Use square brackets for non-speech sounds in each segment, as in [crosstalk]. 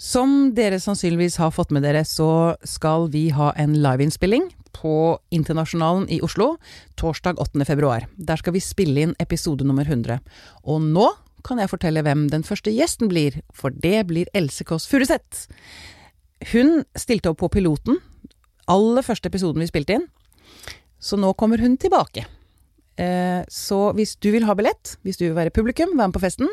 Som dere sannsynligvis har fått med dere, så skal vi ha en liveinnspilling på Internasjonalen i Oslo torsdag 8. februar. Der skal vi spille inn episode nummer 100. Og nå kan jeg fortelle hvem den første gjesten blir, for det blir Else Kåss Furuseth. Hun stilte opp på piloten, aller første episoden vi spilte inn, så nå kommer hun tilbake. Eh, så hvis du vil ha billett, hvis du vil være publikum, være med på festen,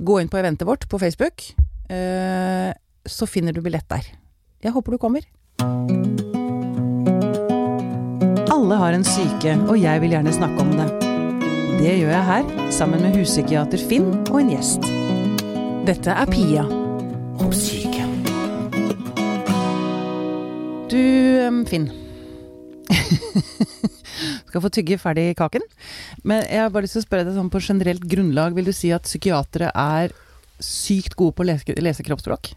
gå inn på eventet vårt på Facebook, så finner du billett der. Jeg håper du kommer. Alle har en syke, og jeg vil gjerne snakke om det. Det gjør jeg her, sammen med huspsykiater Finn og en gjest. Dette er Pia om syke. Du, Finn. [laughs] Skal få tygge ferdig kaken. Men jeg har bare lyst til å spørre deg sånn på generelt grunnlag. Vil du si at psykiatere er sykt gode på å lese, lese kroppsspråk?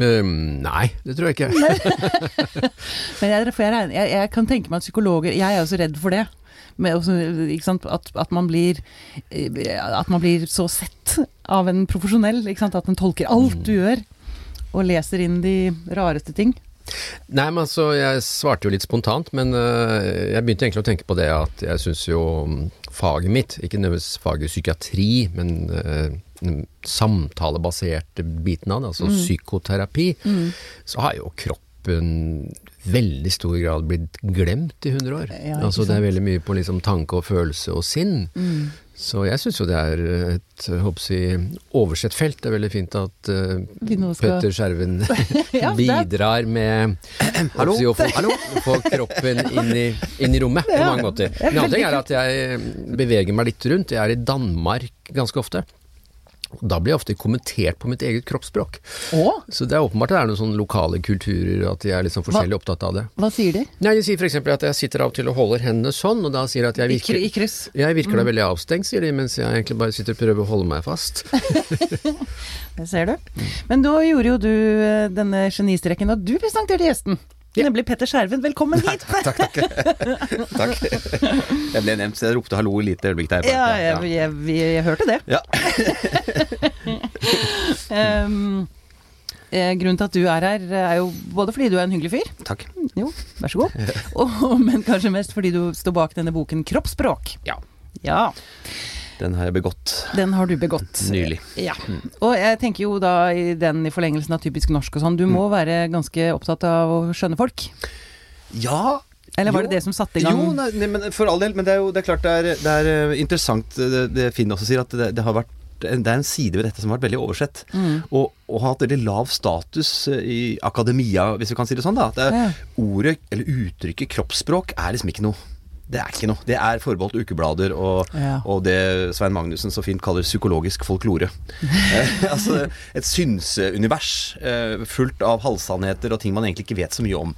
Um, nei, det tror jeg ikke. [laughs] [laughs] Men jeg, jeg, jeg, jeg kan tenke meg at psykologer Jeg er også redd for det. Med? At, at, man blir, eh, at man blir så sett av en profesjonell. At den tolker alt du gjør, og leser inn de rareste ting. Nei, men altså, jeg svarte jo litt spontant, men uh, jeg begynte egentlig å tenke på det at jeg syns jo mm, faget mitt, ikke nødvendigvis faget psykiatri, men den samtalebaserte biten av det, altså psykoterapi, så har jo kroppen veldig stor grad blitt glemt i 100 år. Ja, altså det er veldig mye på liksom tanke og følelse og sinn. Så jeg syns jo det er et jeg oversett felt. Det er veldig fint at uh, skal- Petter Skjerven [laughs] Ja, [laughs] bidrar med Hallo? å få, [laughs] få kroppen inn i, inn i rommet på mange måter. er En annen ting er at jeg beveger meg litt rundt. Jeg er i Danmark ganske ofte. Og Da blir jeg ofte kommentert på mitt eget kroppsspråk. Åh? Så det er åpenbart at det er noen sånne lokale kulturer, at de er liksom forskjellig opptatt av det. Hva sier de? Nei, De sier f.eks. at jeg sitter av og til og holder hendene sånn, og da sier de at jeg virker i kryss. jeg virker da veldig avstengt, sier de, mens jeg egentlig bare sitter og prøver å holde meg fast. [laughs] Det ser du. Men da gjorde jo du eh, denne genistreken da du presenterte gjesten. Nemlig Petter Skjerven. Velkommen hit! Takk, takk. [laughs] takk. Jeg ble nevnt, så jeg ropte hallo i lite øyeblikk der. Ja, jeg, jeg, jeg, jeg hørte det. Ja. [laughs] Um, grunnen til at du er her, er jo både fordi du er en hyggelig fyr, Takk. jo, vær så god, [laughs] og, men kanskje mest fordi du står bak denne boken 'Kroppsspråk'. Ja. Ja, Den har jeg begått den har du begått. nylig. Ja. Og jeg tenker jo da i den i forlengelsen av typisk norsk og sånn, du må være ganske opptatt av å skjønne folk. Ja Eller var Jo. det det som satte i gang? Jo, nei, nei, men for all del. Men det er jo det er klart det er, det er eh, interessant det, det Finn også sier, at det, det har vært det er en side ved dette som har vært veldig oversett. Mm. Og, og har hatt veldig lav status eh, i akademia, hvis vi kan si det sånn. da. Er, Ja. Ordet, eller uttrykket kroppsspråk er liksom ikke noe. Det er ikke noe. Det er forbeholdt ukeblader og, Ja. og det Svein Magnussen så fint kaller psykologisk folklore. [laughs] eh, altså et synseunivers eh, fullt av halvsannheter og ting man egentlig ikke vet så mye om.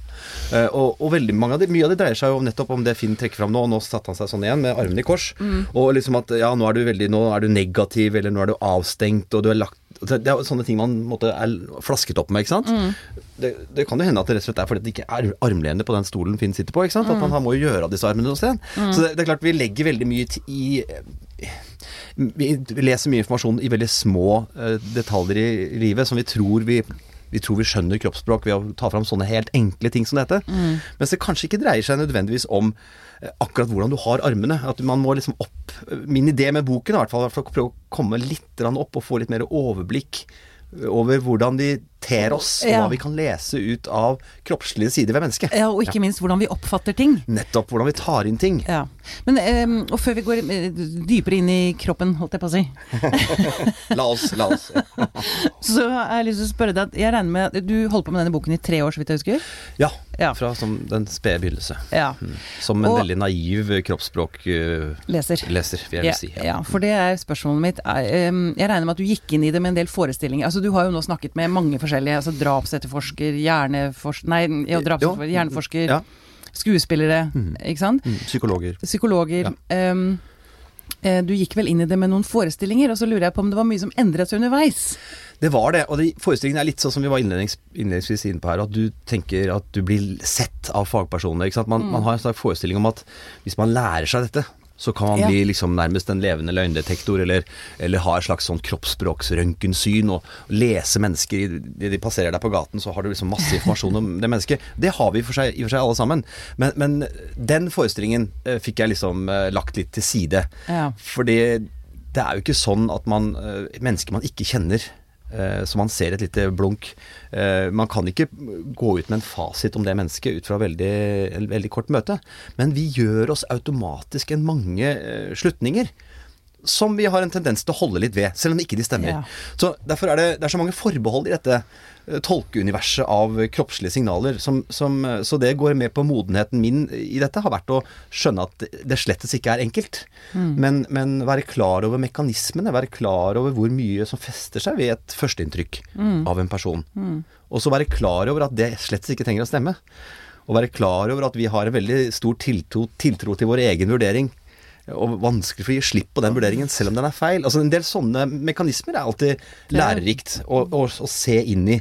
Eh, og, og veldig mange av det, mye av det dreier seg jo nettopp om det Finn trekker fram nå. og Nå satte han seg sånn igjen med armene i kors. Og liksom at ja, nå er du veldig Nå er du negativ, eller nå er du avstengt, og du er lagt det er sånne ting man måtte, er flasket opp med. ikke sant? Det, det kan jo hende at det rett og slett er fordi det ikke er armlener på den stolen Finn sitter på. ikke sant? At man må jo gjøre av disse armene noe sted. Så det, det er klart vi legger veldig mye i vi leser mye informasjon i veldig små eh, detaljer i livet som vi tror vi vi tror vi skjønner kroppsspråk ved å ta fram sånne helt enkle ting som dette. Mens det kanskje ikke dreier seg nødvendigvis om eh, akkurat hvordan du har armene. At man må liksom opp Min idé med boken er i hvert fall å prøve å komme litt opp og få litt mer overblikk over hvordan de ter oss, og Ja. hva vi kan lese ut av kroppslige sider ved mennesket. Ja, og ikke minst hvordan vi oppfatter ting. Nettopp hvordan vi tar inn ting. Ja. Men, um, og før vi går eh, dypere inn i kroppen, holdt jeg på å si, [laughs] La oss, la oss. [laughs] så har jeg lyst til å spørre deg Jeg regner med at du holdt på med denne boken i tre år, så vidt jeg husker? Ja. Ja. Fra som den spede begynnelse. Ja. Som en Og- veldig naiv kroppsspråkleser, Leser. vil jeg Ja, si. ja, for det er spørsmålet mitt. Er, ehm, Jeg regner med at du gikk inn i det med en del forestillinger. Altså, du har jo nå snakket med mange forskjellige. Altså Drapsetterforsker, hjerneforsker Nei, jo, drapsetterforsker, hjerneforsker, Ja. skuespillere, ikke sant? Mm, Psykologer. Psykologer. Ja. Um, du gikk vel inn i det med noen forestillinger, og så lurer jeg på om det var mye som endret seg underveis? Det var det, og de forestillingene er litt sånn som vi var innlednings, innledningsvis inne på her, at du tenker at du blir sett av fagpersoner. Man, man har en slags forestilling om at hvis man lærer seg dette, Så kan man Ja. bli liksom nærmest en levende løgndetektor, eller, eller ha et slags sånn kroppsspråksrøntgensyn og lese mennesker i- De passerer deg på gaten, så har du liksom masse informasjon om det mennesket. Det har vi for seg, i og for seg alle sammen. Men, men den forestillingen eh, fikk jeg liksom eh, lagt litt til side. Ja. Fordi det er jo ikke sånn at man eh, Mennesker man ikke kjenner, så man ser et lite blunk. Eh, Man kan ikke gå ut med en fasit om det mennesket ut fra veldig, veldig kort møte. Men vi gjør oss automatisk en mange eh, slutninger. Som vi har en tendens til å holde litt ved, selv om ikke de stemmer. Ja. Så Derfor er det, det er så mange forbehold i dette eh, tolkeuniverset av kroppslige signaler. Som, som, eh, så det går med på modenheten min i dette, har vært å skjønne at det slettes ikke er enkelt. Men, men være klar over mekanismene, være klar over hvor mye som fester seg ved et førsteinntrykk av en person. Og så være klar over at det slett ikke trenger å stemme. Og være klar over at vi har en veldig stor tiltro, tiltro til vår egen vurdering. Og vanskelig for å gi slipp på den vurderingen, selv om den er feil. Altså En del sånne mekanismer er alltid lærerikt å, å, å se inn i.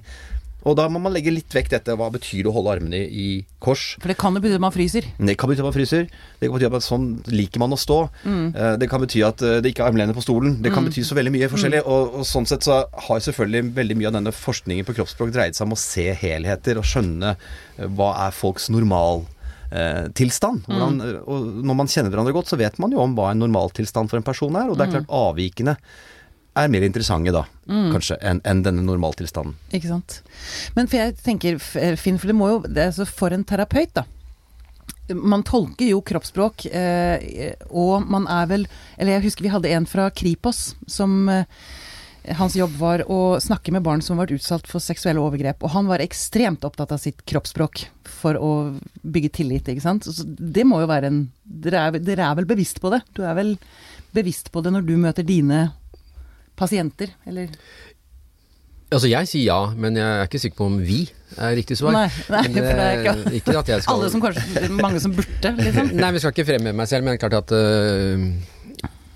Og da må man legge litt vekk dette. Hva betyr det å holde armene i kors? For det kan jo bety at man fryser. Det kan bety at man fryser. Det kan bety at sånn liker man å stå. Mm. Det kan bety at eh, det ikke er armlener på stolen. Det kan bety så veldig mye forskjellig. Og, og sånn sett så har selvfølgelig veldig mye av denne forskningen på kroppsspråk dreid seg om å se helheter og skjønne eh, hva er folks normal eh, tilstand. Hvordan, eh, og når man kjenner hverandre godt, så vet man jo om hva en normaltilstand for en person er. Og det er klart avvikene er mer interessante da, kanskje, enn en denne normaltilstanden. Ikke sant. Men for jeg tenker, Finn, for det må jo det er så For en terapeut, da. Man tolker jo kroppsspråk, eh, og man er vel Eller jeg husker vi hadde en fra Kripos som eh, Hans jobb var å snakke med barn som har vært utsatt for seksuelle overgrep, og han var ekstremt opptatt av sitt kroppsspråk for å bygge tillit, ikke sant. Så det må jo være en Dere er, dere er vel bevisst på det? Du er vel bevisst på det når du møter dine pasienter, eller Altså jeg sier ja, men jeg er ikke sikker på om vi er riktig svar. Nei, nei, Men, for det er ikke- eh, ikke at jeg skal Alle som kanskje Mange som burde, liksom. Nei, vi skal ikke fremme meg selv, men det er klart at øh,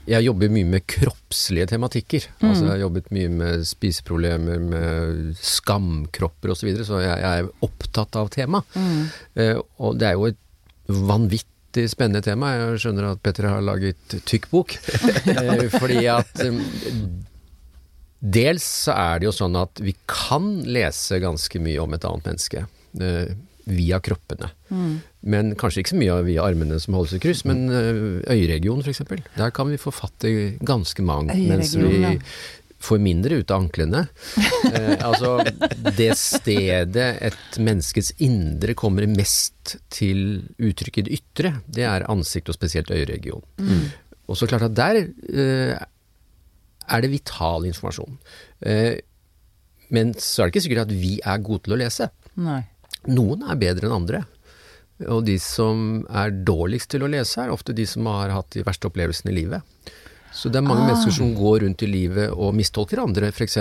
jeg jobber mye med kroppslige tematikker. Mm. Altså jeg har jobbet mye med spiseproblemer, med skamkropper osv., så, videre, så jeg, jeg er opptatt av temaet. Mm. Eh, og det er jo et vanvittig spennende tema. Jeg skjønner at Petter har laget tykk bok. [laughs] Eh, fordi at eh, Dels så er det jo sånn at vi kan lese ganske mye om et annet menneske eh, via kroppene. Men kanskje ikke så mye via armene som holdes i kryss, men eh, øyeregionen f.eks. Der kan vi få fatt i ganske mangt, mens vi får mindre ut av anklene. [laughs] Eh, altså det stedet et menneskets indre kommer mest til uttrykk i det ytre, det er ansikt og spesielt øyeregion. Og så klart at der eh, er det vital informasjon. Eh, men så er det ikke sikkert at vi er gode til å lese. Nei. Noen er bedre enn andre. Og de som er dårligst til å lese, er ofte de som har hatt de verste opplevelsene i livet. Så det er mange Ah. mennesker som går rundt i livet og mistolker andre. F.eks.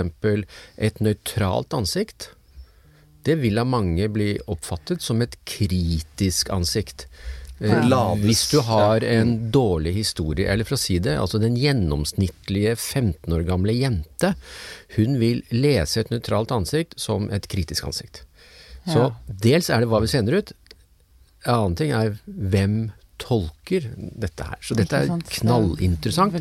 et nøytralt ansikt. Det vil av mange bli oppfattet som et kritisk ansikt. Ja. Hvis du har en dårlig historie, eller for å si det, altså den gjennomsnittlige 15 år gamle jente, hun vil lese et nøytralt ansikt som et kritisk ansikt. Så dels er det hva vi sender ut, en annen ting er hvem tolker dette her. Så dette er er knallinteressant.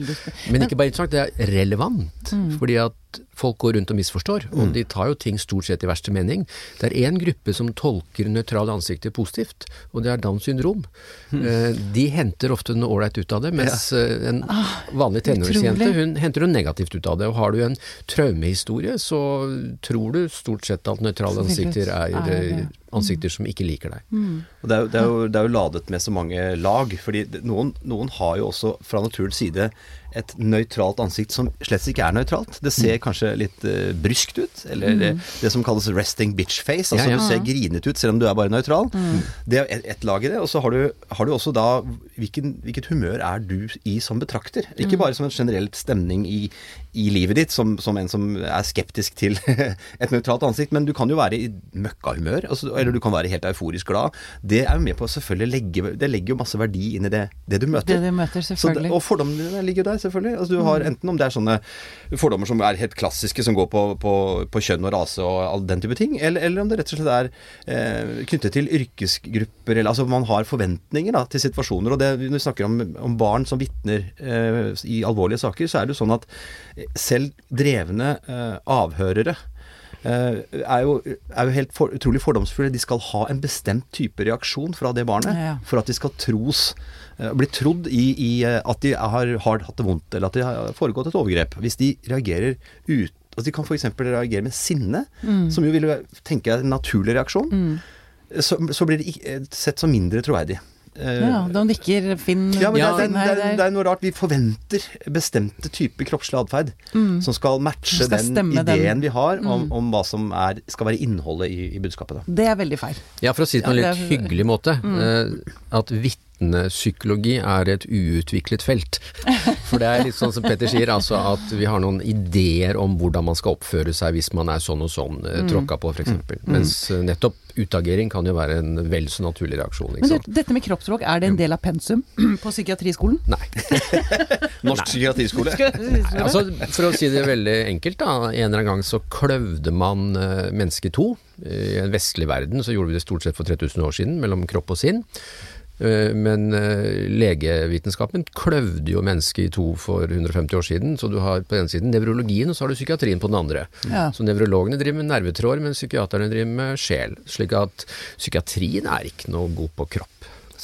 Men ikke bare interessant, det er relevant. Fordi at folk går rundt og misforstår, og de tar jo ting stort sett i verste mening. Det er én gruppe som tolker nøytrale ansikter positivt, og det er Downs syndrom. Eh, De henter ofte noe ålreit ut av det, mens eh, en vanlig tenåringsjente hun henter noe negativt ut av det. Og har du en traumehistorie, så tror du stort sett at nøytrale ansikter er eh, ansikter som ikke liker deg. Og det er, jo, det, er jo, det er jo ladet med så mange lag. fordi noen, noen har jo også fra naturens side et nøytralt ansikt som slett ikke er nøytralt. Det ser kanskje litt uh, bryskt ut, eller mm. det som kalles resting bitch face. Altså Ja, ja. du ser grinet ut selv om du er bare nøytral. Det er ett et lag i det. Og så har du, har du også da hvilken, hvilket humør er du i som betrakter. Ikke bare som en generell stemning i, i livet ditt som, som en som er skeptisk til [laughs] et nøytralt ansikt, men du kan jo være i møkkahumør, altså, eller du kan være helt euforisk glad. Det er jo med på å selvfølgelig legge Det legger jo masse verdi inn i det, det du møter. Det du møter, selvfølgelig. det, og fordommene dine ligger jo der, selvfølgelig. Altså, du har enten om det er sånne fordommer som er helt klassiske, som går på, på, på kjønn og rase og all den type ting, eller, eller om det rett og slett er eh, knyttet til yrkesgrupper, eller altså man har forventninger da, til situasjoner. Og det, når vi snakker om, om barn som vitner eh, i alvorlige saker, så er det jo sånn at selv drevne eh, avhørere eh, er jo, er jo helt for, utrolig fordomsfulle. De skal ha en bestemt type reaksjon fra det barnet Ja. for at de skal tros eh, bli trodd i, i at de har, har hatt det vondt, eller at det har foregått et overgrep. Hvis de reagerer ut Altså De kan f.eks. reagere med sinne, som jo vil tenke er en naturlig reaksjon. Så, så blir det sett som mindre troverdig. Eh, Ja, Da nikker Finn ja, men Ja, det, er, det, er, det, er, det er noe rart. Vi forventer bestemte typer kroppslig atferd som skal matche skal den ideen den. vi har om, om hva som er, skal være innholdet i, i budskapet. Da. Det er veldig feil. Ja, for å si det på en litt er- hyggelig måte. Mm. At vitnepsykologi er et uutviklet felt. [laughs] For det er litt sånn som Petter sier, altså at vi har noen ideer om hvordan man skal oppføre seg hvis man er sånn og sånn, eh, tråkka på f.eks. Mens eh, nettopp utagering kan jo være en vel så naturlig reaksjon. Men du, dette med kroppsspråk, er det en del av pensum [clears throat] på psykiatriskolen? Nei. [laughs] Norsk psykiatriskole. Altså, for å si det veldig enkelt, da. En eller annen gang så kløvde man uh, mennesket to. I en vestlig verden så gjorde vi det stort sett for 3000 år siden, mellom kropp og sinn. Eh, Men eh, legevitenskapen kløvde jo mennesket i to for 150 år siden. Så du har på den ene siden nevrologien, og så har du psykiatrien på den andre. Ja. Så nevrologene driver med nervetråder, men psykiaterne driver med sjel. Slik at psykiatrien er ikke noe god på kropp.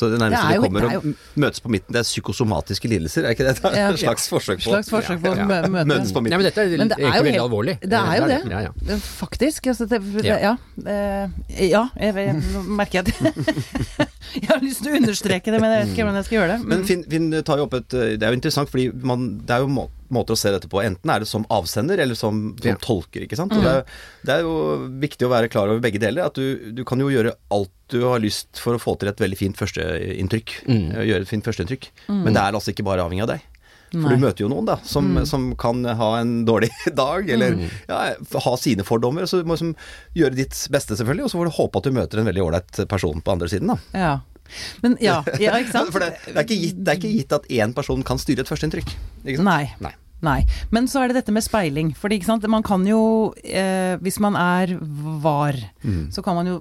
Så det nærmeste Det er kommer det er å møtes på midten, det er psykosomatiske lidelser, er ikke det? det Ja. er et [laughs] slags forsøk på Slags forsøk på å Ja, ja. møte Møtes på Nei, midten. men dette er Men det er egentlig jo veldig alvorlig. Det er jo det. Ja, ja. Eh, Faktisk. Altså, det, Ja. ja. eh, ja jeg, jeg, nå merker jeg at [laughs] Jeg har lyst til å understreke det, men jeg vet ikke hvordan jeg skal gjøre det. Men Finn, Finn tar jo opp et Det er jo interessant, fordi man, det er jo må, måter å se dette på. Enten er det som avsender, eller som, som Ja. tolker. ikke sant? Og det, er, det er jo viktig å være klar over begge deler. At du, du kan jo gjøre alt du har lyst for å få til et veldig fint førsteinntrykk. Mm. Eh, Gjøre et fint førsteinntrykk. Men det er altså ikke bare avhengig av deg. For Nei. du møter jo noen da, som, som kan ha en dårlig [laughs] dag, eller ja, ha sine fordommer. Så du må liksom gjøre ditt beste, selvfølgelig, og så får du håpe at du møter en veldig ålreit person på andre siden. da. Ja. Men ja, ja ikke sant? [laughs] For det, det, er ikke gitt, det er ikke gitt at én person kan styre et førsteinntrykk. Nei. Nei. Nei. Men så er det dette med speiling. Fordi man kan jo, eh, hvis man er var, så kan man jo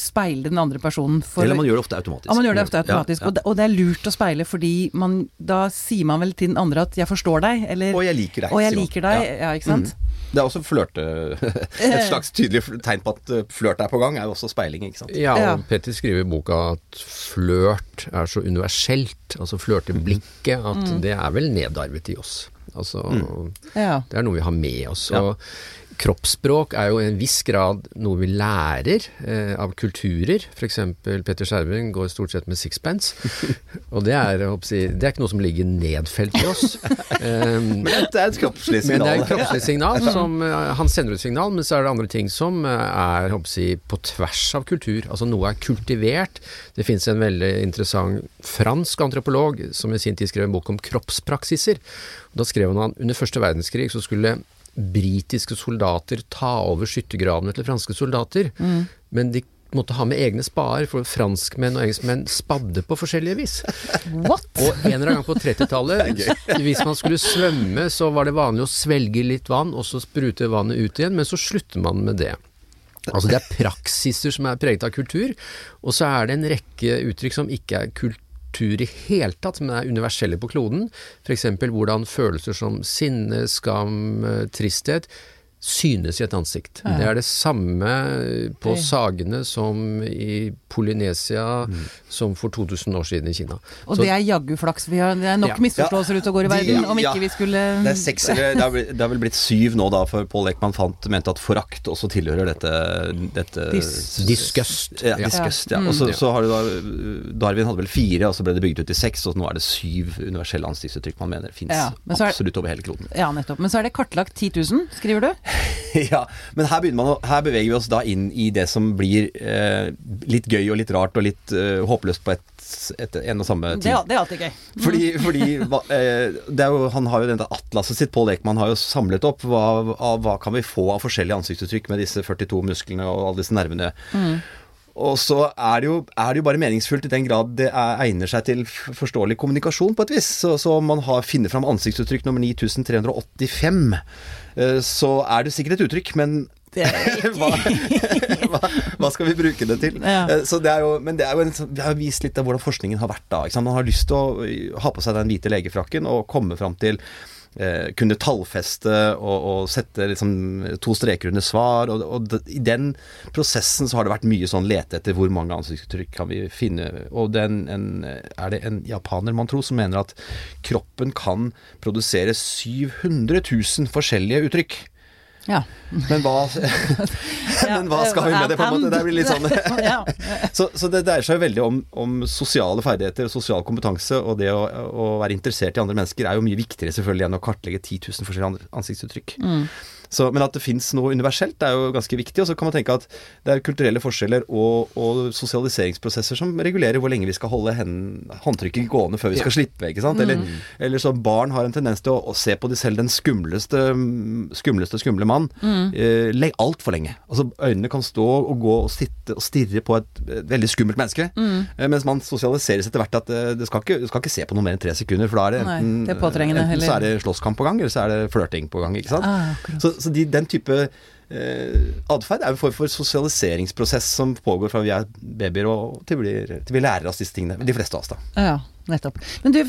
speile den andre personen. For, Eller man gjør det ofte automatisk. Ja, man gjør det ofte automatisk. Ja, Og, det, og det er lurt å speile, fordi man, da sier man vel til den andre at 'jeg forstår deg', eller Og jeg liker deg, Og jeg liker deg, Ja. ja, ikke sant. Det er også flørte [laughs] Et slags tydelig tegn på at uh, flørt er på gang, er jo også speiling, ikke sant. Ja, og Ja. Petter skriver i boka at flørt er så universelt, altså flørteblikket, at Mm. det er vel nedarvet i oss. Altså, Ja. Det er noe vi har med oss. Ja. Og kroppsspråk er jo i en viss grad noe vi lærer eh, av kulturer. F.eks. Petter Skjerven går stort sett med sixpence. [laughs] og det er, jeg det er ikke noe som ligger nedfelt i oss. [laughs] Um, Men det er et kroppslig signal. men det er et kroppslig signal. Som, eh, han sender ut signal, men så er det andre ting som eh, er jeg, på tvers av kultur. Altså noe er kultivert. Det fins en veldig interessant fransk antropolog som i sin tid skrev en bok om kroppspraksiser. Da skrev han at under første verdenskrig så skulle britiske soldater ta over skyttergravene til franske soldater. Men de måtte ha med egne spader, for franskmenn og engelskmenn spadde på forskjellige vis. [laughs] What? Og en eller annen gang på 30-tallet, [laughs] hvis man skulle svømme, så var det vanlig å svelge litt vann, og så sprute vannet ut igjen, men så slutter man med det. Altså det er praksiser som er preget av kultur, og så er det en rekke uttrykk som ikke er kultur i hele tatt, men er universelle på kloden. F.eks. hvordan følelser som sinne, skam, eh, tristhet synes i et ansikt. Det er det samme på sagene som i Polynesia som for 2000 år siden i Kina. Og Så- det er jaggu flaks. Vi har, det er nok Ja. misforståelser ute og går i De- verden, om ja. ikke vi skulle Det er seks, eller det er, det er vel blitt syv nå, da, for Paul Ekman fant, mente at forakt også tilhører dette, dette Dis- Disgust. Ja, Ja. disgust, ja. Mm. Og så, så har du da Darwin hadde vel fire, og så ble det bygget ut til seks, og nå er det syv universelle ansiktsuttrykk man mener fins Ja, er- absolutt over hele kloden. Ja, nettopp. Men så er det kartlagt 10 000, skriver du? [laughs] ja, men her, man, å- her beveger vi oss da inn i det som blir eh, litt gøy og litt rart og litt eh, håpløst på et, et, en og samme tid. Det, det er alltid gøy. [laughs] Fordi, fordi hva, eh, det jo, Han har jo dette atlaset sitt, Pål Ekman har jo samlet opp hva, av, hva kan vi få av forskjellige ansiktsuttrykk med disse 42 musklene og alle disse nervene. Og så er det, jo, er det jo bare meningsfullt i den grad det er, egner seg til forståelig kommunikasjon på et vis. Så, så man har, finner fram ansiktsuttrykk nummer 9385, eh, så er det sikkert et uttrykk, men [laughs] hva, hva, hva skal vi bruke det til? Ja. Eh, Så det er jo, men det er jo en, vi har vist litt av hvordan forskningen har vært da. Man har lyst til å ha på seg den hvite legefrakken og komme fram til eh, kunne tallfeste og, og sette liksom to streker under svar. Og, og i den prosessen så har det vært mye sånn lete etter hvor mange ansiktsuttrykk kan vi finne. Og den, en, er det en japaner, man tror, som mener at kroppen kan produsere 700 000 forskjellige uttrykk. Ja. Men hva, [laughs] [laughs] men hva skal vi med det, på en måte? Det blir litt sånn [laughs] så, så det dreier seg veldig om, om sosiale ferdigheter og sosial kompetanse, og det å, å være interessert i andre mennesker er jo mye viktigere selvfølgelig enn å kartlegge 10 000 forskjellige ansiktsuttrykk. ansiktsuttrykk. Så, men at det fins noe universelt er jo ganske viktig, og så kan man tenke at det er kulturelle forskjeller og, og sosialiseringsprosesser som regulerer hvor lenge vi skal holde håndtrykket gående før vi skal slippe, ikke sant. Eller, eller så barn har en tendens til å, å se på de selv den skumleste, skumleste skumle mann eh, le- altfor lenge. Altså øynene kan stå og gå og sitte og stirre på et, et veldig skummelt menneske, eh, mens man sosialiseres etter hvert at eh, det skal skal ikke se på noe mer enn tre sekunder, for da er det Nei, enten, det er enten så er det slåsskamp på gang, eller så er det flørting på gang, ikke sant. Ah, så så de, den type eh, atferd er en form for sosialiseringsprosess som pågår fra vi er babyer og til vi, blir- til vi lærer oss disse tingene. De fleste av oss, da. Ja, nettopp. Men du,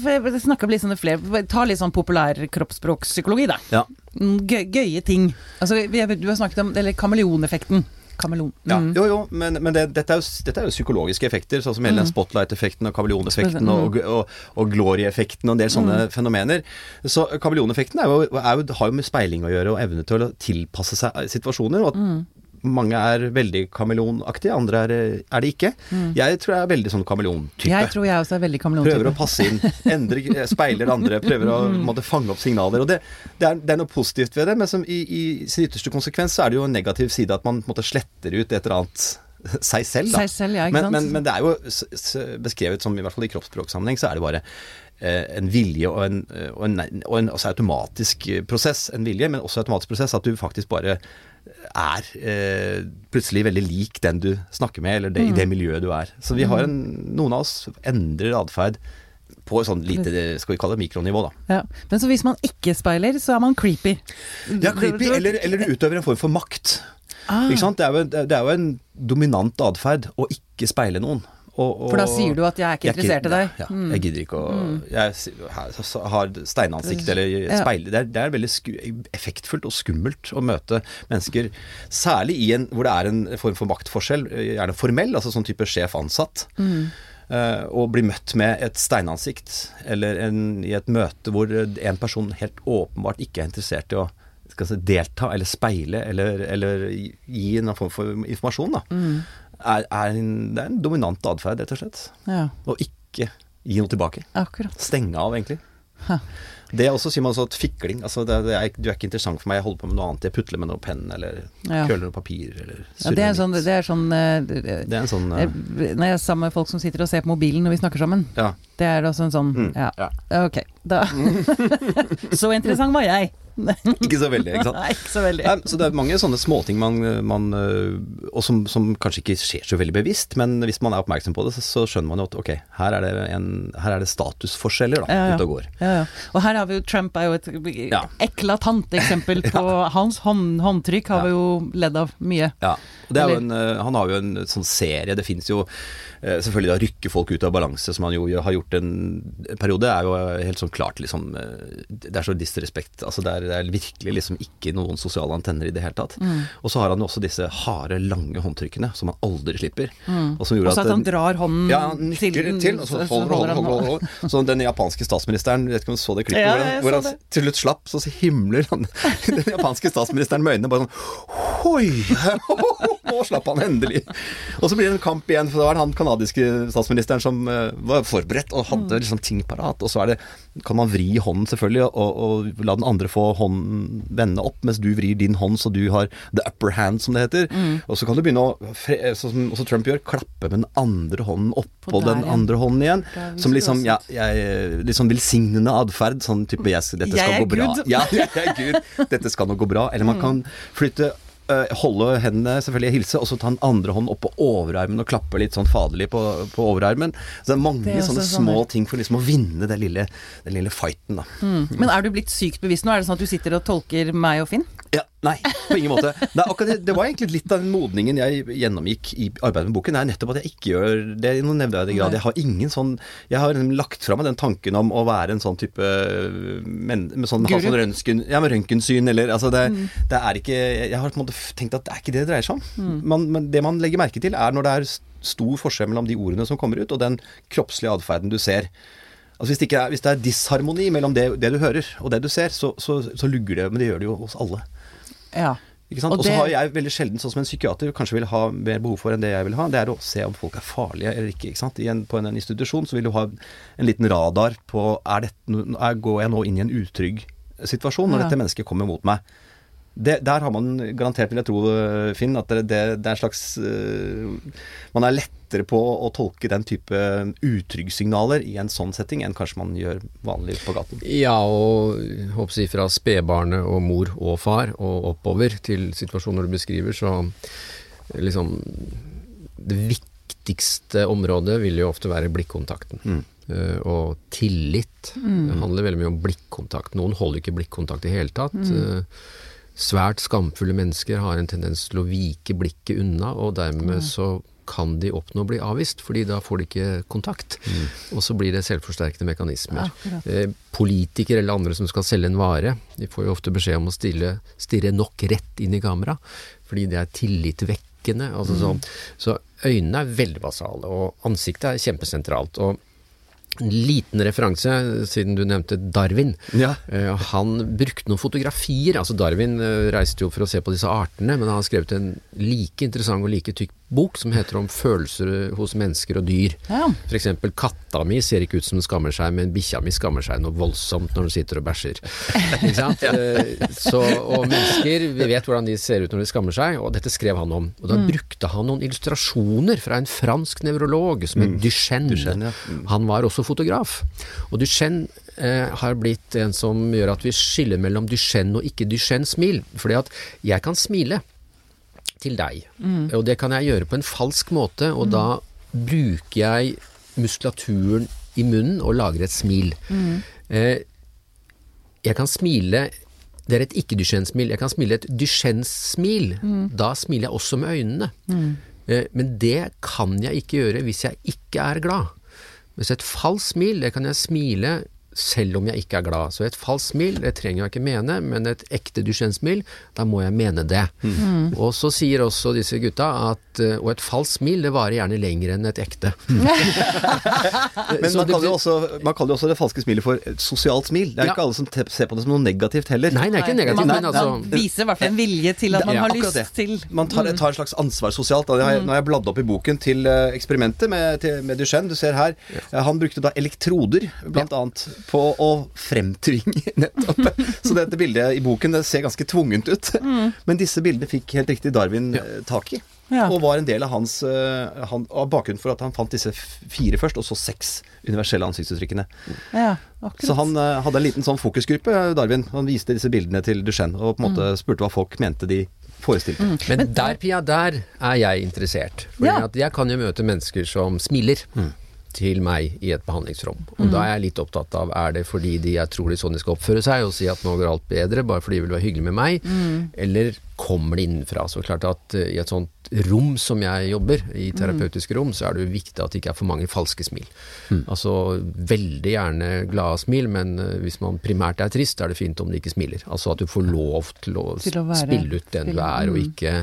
snakka litt sånn flere Ta litt sånn populær kroppsspråkpsykologi, da. Ja. Gøye ting. Altså, vi, du har snakket om Eller kameleoneffekten. Kameleon. Ja, Mm. jo, jo, men, men det, dette, er jo, dette er jo psykologiske effekter, sånn som hele den spotlight-effekten og kameleoneffekten Mm. og, og, og glory-effekten og en del sånne fenomener. Så kameleoneffekten har jo med speiling å gjøre og evne til å tilpasse seg situasjoner. og at Mm. Mange er veldig kameleonaktige, andre er, er det ikke. Jeg tror jeg er veldig sånn kameleontype. Mm. Jeg tror jeg også er veldig kameleontype. Prøver å passe inn, endre, [laughs] speiler andre, prøver å Mm. måtte fange opp signaler. Og det, det, er, det er noe positivt ved det, men som i, i sin ytterste konsekvens så er det jo en negativ side at man måtte, sletter ut et eller annet [laughs] seg selv. Da. Seg selv, ja, men, men, men det er jo beskrevet som, i hvert fall i kroppsspråksammenheng, så er det bare eh, en vilje og en, og en, og en automatisk prosess. En vilje, men også automatisk prosess. At du faktisk bare er eh, plutselig veldig lik den du snakker med, eller det, i det Mm. miljøet du er. Så vi har en, noen av oss endrer atferd på et sånn lite, skal vi kalle det mikronivå, da. Ja. Men så hvis man ikke speiler, så er man creepy. Ja, creepy, eller, eller du utøver en form for makt. Ah. Det er, jo, det er jo en dominant atferd å ikke speile noen. Og, og, For da sier du at 'jeg er ikke interessert i deg'. Ja, Mm. jeg gidder ikke å Jeg har- steinansikt eller speil det, er, det er veldig sku, effektfullt og skummelt å møte mennesker, særlig i en hvor det er en form for maktforskjell, gjerne formell, altså sånn type sjef-ansatt. Mm. Eh, og bli møtt med et steinansikt, eller en, i et møte hvor en person helt åpenbart ikke er interessert i å si, delta eller speile eller, eller gi en form for informasjon, da, Mm. Er, er en, det er en dominant atferd, rett og slett. Ja, Og ikke gi noe tilbake. akkurat. Stenge av, egentlig. Ha. Det er også, sier man også, at fikling. Altså, det, det er, du er ikke interessant for meg, jeg holder på med noe annet. Jeg putler med noe penn, eller Ja. køller noe papir, eller Ja, det er surrer sånn, det er sånn eh, det- er en sånn eh, eh, Når jeg er sammen med folk som sitter og ser på mobilen når vi snakker sammen, Ja. det er også en sånn Mm, ja. ja. Ok, da [laughs] Så interessant var jeg. [laughs] Ikke så veldig, ikke sant. Nei, ikke så veldig. Nei, så det er mange sånne småting man, man øh, Og som, som kanskje ikke skjer så veldig bevisst, men hvis man er oppmerksom på det, så, så skjønner man jo at ok, her er det, en, her er det statusforskjeller da, Ja, ja. ute og går. Ja, ja. Og her har vi jo Trump er jo et Ja. eklatant eksempel [laughs] på Hans hånd, håndtrykk har vi jo ledd av mye. Ja, en, øh, Han har jo en sånn serie, det finnes jo øh, Selvfølgelig da rykke folk ut av balanse, som han jo har gjort en periode, er jo helt sånn klart liksom Det er så disrespekt. Altså det er, det er virkelig liksom ikke noen sosiale antenner i det hele tatt. Mm. Og så har han jo også disse harde, lange håndtrykkene som han aldri slipper. Og som Og gjorde så at han drar hånden Ja, han til, til, og så holder, holder, holder, holder. Så den japanske statsministeren, vet ikke om du så det klippet, Ja, hvor han, hvor han til slutt slapp, så himler han [laughs] den japanske statsministeren med øynene bare sånn Hoi! [laughs] Nå slapp han endelig. Og så blir det en kamp igjen, for da er det han kanadiske statsministeren som uh, var forberedt og hadde liksom ting parat. Og så er det, kan man vri hånden selvfølgelig, og, og la den andre få hånden vende opp, mens du vrir din hånd så du har the upper hand, som det heter. Mm. Og så kan du begynne å, sånn som også Trump gjør, klappe med den andre hånden oppå den andre hånden igjen. Som liksom, ja, jeg, liksom velsignende atferd. Sånn type yes, dette skal gå bra. Ja, [laughs] jeg er Gud. Dette skal nå gå bra. Eller man mm. kan flytte Eh, holde hendene, selvfølgelig hilse, og så ta den andre hånden opp på overarmen og klappe litt sånn faderlig på, på overarmen. Så det er mange det er sånne små sånn ting for liksom å vinne den lille, den lille fighten, da. Mm. Men er du blitt sykt bevisst nå? Er det sånn at du sitter og tolker meg og Finn? Ja, Nei, på ingen måte. Nei, det, det, var egentlig litt av den modningen jeg gjennomgikk i arbeidet med boken. Det er nettopp at jeg ikke gjør det i noen nevneverdig grad. Jeg har ingen sånn Jeg har lagt fra meg den tanken om å være en sånn type men, med sånn, ha sånn røntgen, ja, med røntgensyn eller altså det, mm. det, er ikke Jeg har på en måte tenkt at det er ikke det det dreier seg om. Mm. Man, men det man legger merke til, er når det er stor forskjell mellom de ordene som kommer ut, og den kroppslige atferden du ser. Altså hvis, det er, hvis, det er, disharmoni mellom det, det, du hører og det du ser, så, så, så lugger det. Men det gjør det jo hos alle. Ja. Og så har jeg veldig sjelden, sånn som en psykiater kanskje vil ha mer behov for enn det jeg vil ha, det er å se om folk er farlige eller ikke. ikke sant? En, på en, en, institusjon så vil du ha en liten radar på er dette, er, Går jeg nå inn i en utrygg situasjon når ja. dette mennesket kommer mot meg? Det, der har man garantert, vil jeg tro, Finn, at det, det, det er en slags uh, Man er lettere på å tolke den type utryggssignaler i en sånn setting enn kanskje man gjør vanlig på gaten. Ja, og håper si fra spedbarnet og mor og far og oppover til situasjoner du beskriver, så liksom Det viktigste området vil jo ofte være blikkontakten. Mm. Uh, og tillit. Mm. Det handler veldig mye om blikkontakt. Noen holder ikke blikkontakt i hele tatt. Mm. Uh, svært skamfulle mennesker har en tendens til å vike blikket unna, og dermed så kan de oppnå å bli avvist, fordi da får de ikke kontakt. Mm. Og så blir det selvforsterkende mekanismer. Ja, politikere eller andre som skal selge en vare, de får jo ofte beskjed om å stille, stirre nok rett inn i kamera, fordi det er tillitvekkende. Altså mm. sånn. så øynene er veldig basale, og ansiktet er kjempesentralt. og en liten referanse, siden du nevnte Darwin. Ja. Uh, han brukte noen fotografier. altså Darwin uh, reiste jo for å se på disse artene, men han har skrevet en like interessant og like tykk bok som heter om følelser hos mennesker og dyr. Ja. F.eks. katta mi ser ikke ut som den skammer seg, men bikkja mi skammer seg noe voldsomt når den sitter og bæsjer. [laughs] Ikke sant? Eh, så, og mennesker, vi vet hvordan de ser ut når de skammer seg, og dette skrev han om. Og da mm. brukte han noen illustrasjoner fra en fransk nevrolog som het mm. Duchenne. Duchenne ja. mm. Han var også fotograf. Og Duchenne eh, har blitt en som gjør at vi skiller mellom Duchenne og ikke Duchenne-smil. Fordi at jeg kan smile til deg. Mm. Og det kan jeg gjøre på en falsk måte, og mm. da bruker jeg muskulaturen i munnen og lager et smil. Mm. Eh, jeg kan smile Det er et ikke-Duchenne-smil. Jeg kan smile et Duchenne-smil. Mm. Da smiler jeg også med øynene. Mm. Eh, men det kan jeg ikke gjøre hvis jeg ikke er glad. Mens et falskt smil, det kan jeg smile selv om jeg ikke er glad. Så et falskt smil, det trenger jeg ikke mene, men et ekte Duchenne-smil, da må jeg mene det. Mm. Og så sier også disse gutta at eh, Og et falskt smil, det varer gjerne lenger enn et ekte. Mm. [laughs] men man kaller, også, man kaller, jo også, det falske smilet for et sosialt smil. Det er ja. ikke alle som ser på det som noe negativt heller. Nei, det er ikke negativt, man, men altså Man viser i hvert fall en vilje til at man ja, har lyst det. til Man tar, tar, et slags ansvar sosialt. Nå har jeg, nå har jeg bladd opp i boken til uh, eksperimentet med, til, med Duchenne. Du ser her. Han brukte da elektroder, blant annet på å fremtvinge [laughs] nettopp. Så dette bildet i boken det ser ganske tvungent ut. Mm. Men disse bildene fikk helt riktig Darwin ja. Eh, tak i. Ja. Og var en del av hans uh, han, av bakgrunnen for at han fant disse fire først, og så seks universelle ansiktsuttrykkene. Ja, så han uh, hadde en liten sånn fokusgruppe, Darwin. Han viste disse bildene til Duchenne og på en måte mm. spurte hva folk mente de forestilte. Mm. Men der, Pia, der er jeg interessert. For ja. jeg kan jo møte mennesker som smiler. Mm til meg i et behandlingsrom. Og mm. da er jeg litt opptatt av er det fordi de jeg tror de sånn de skal oppføre seg og si at nå går alt bedre bare fordi de vil være hyggelig med meg, mm. eller kommer det innenfra. Så klart at uh, i et sånt rom som jeg jobber, i mm. terapeutiske rom, så er det jo viktig at det ikke er for mange falske smil. Mm. Altså veldig gjerne glade smil, men uh, hvis man primært er trist, er det fint om de ikke smiler. Altså at du får lov til å, til å være, spille ut den du er, og mm. ikke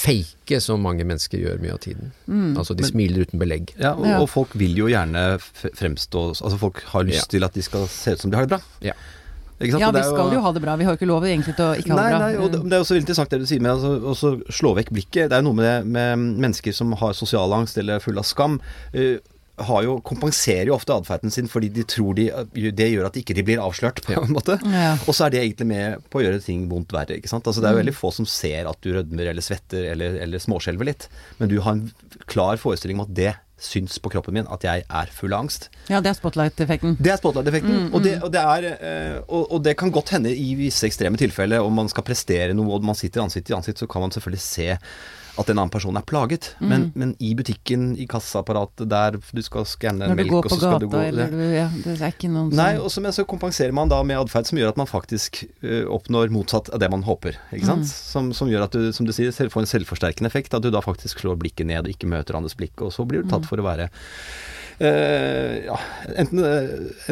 fake som mange mennesker gjør mye av tiden. Mm. Altså de men, smiler uten belegg. Ja og, og, folk vil jo gjerne fremstå Altså folk har lyst ja. til at de skal se ut som de har det bra. Ja. Ikke? Ja, vi skal jo ha det bra. Vi har jo ikke lov egentlig til å ikke ha Nei, det bra. nei, og det, det er også veldig interessant det du sier med altså, å slå vekk blikket. Det er noe med, det, med mennesker som har sosial angst eller er full av skam. Uh, har jo, kompenserer jo ofte atferden sin fordi de tror de, det gjør at ikke de blir avslørt, på en måte. Ja. Og så er det egentlig med på å gjøre ting vondt verre. ikke sant? Altså Det er jo veldig få som ser at du rødmer eller svetter eller, eller småskjelver litt. Men du har en klar forestilling om at det syns på kroppen min at jeg er full av angst. ja, det er spotlight-effekten. Det er spotlight-effekten. og, det, og, og, eh, og, og det kan godt hende i visse ekstreme tilfeller, om man skal prestere noe og man sitter ansikt til ansikt, så kan man selvfølgelig se at en annen person er plaget. Men, men i butikken, i kassaapparatet, der du skal skanne Når du melk, går og på så skal gata, du gå eller du Ja, det er ikke noen Nei, og så, men så kompenserer man da med atferd som gjør at man faktisk uh, oppnår motsatt av det man håper. Ikke sant? Som, som gjør at du, som du sier, selv, får en selvforsterkende effekt. At du da faktisk slår blikket ned og ikke møter andres blikk, og så blir du tatt for å være ja, enten,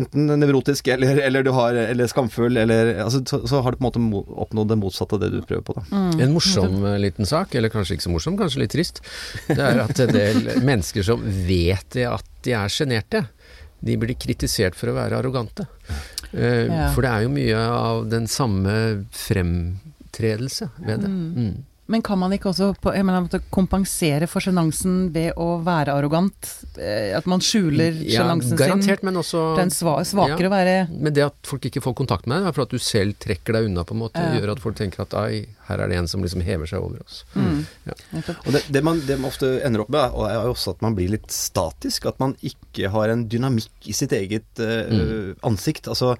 enten nevrotisk eller, eller, du har, eller skamfull, eller altså, så, så har du på en måte oppnådd det motsatte av det du prøver på. Da. En morsom eh, liten sak, eller kanskje ikke så morsom, kanskje litt trist, det er at en del [laughs] mennesker som vet at de er sjenerte, de blir kritisert for å være arrogante. Eh, Ja. For det er jo mye av den samme fremtredelse ved det. Mm. Men kan man ikke også på, mener, kompensere for sjenansen ved å være arrogant? Eh, At man skjuler Ja, sjenansen sin? garantert, men også Den sva, svakere Ja. å være Men det at folk ikke får kontakt med deg, er for at du selv trekker deg unna, på en måte. Ja. Gjør at folk tenker at ai, her er det en som liksom hever seg over oss. mm. Ja. Og det, det, man, det man ofte ender opp med, er jo også at man blir litt statisk. At man ikke har en dynamikk i sitt eget eh, ansikt. Altså,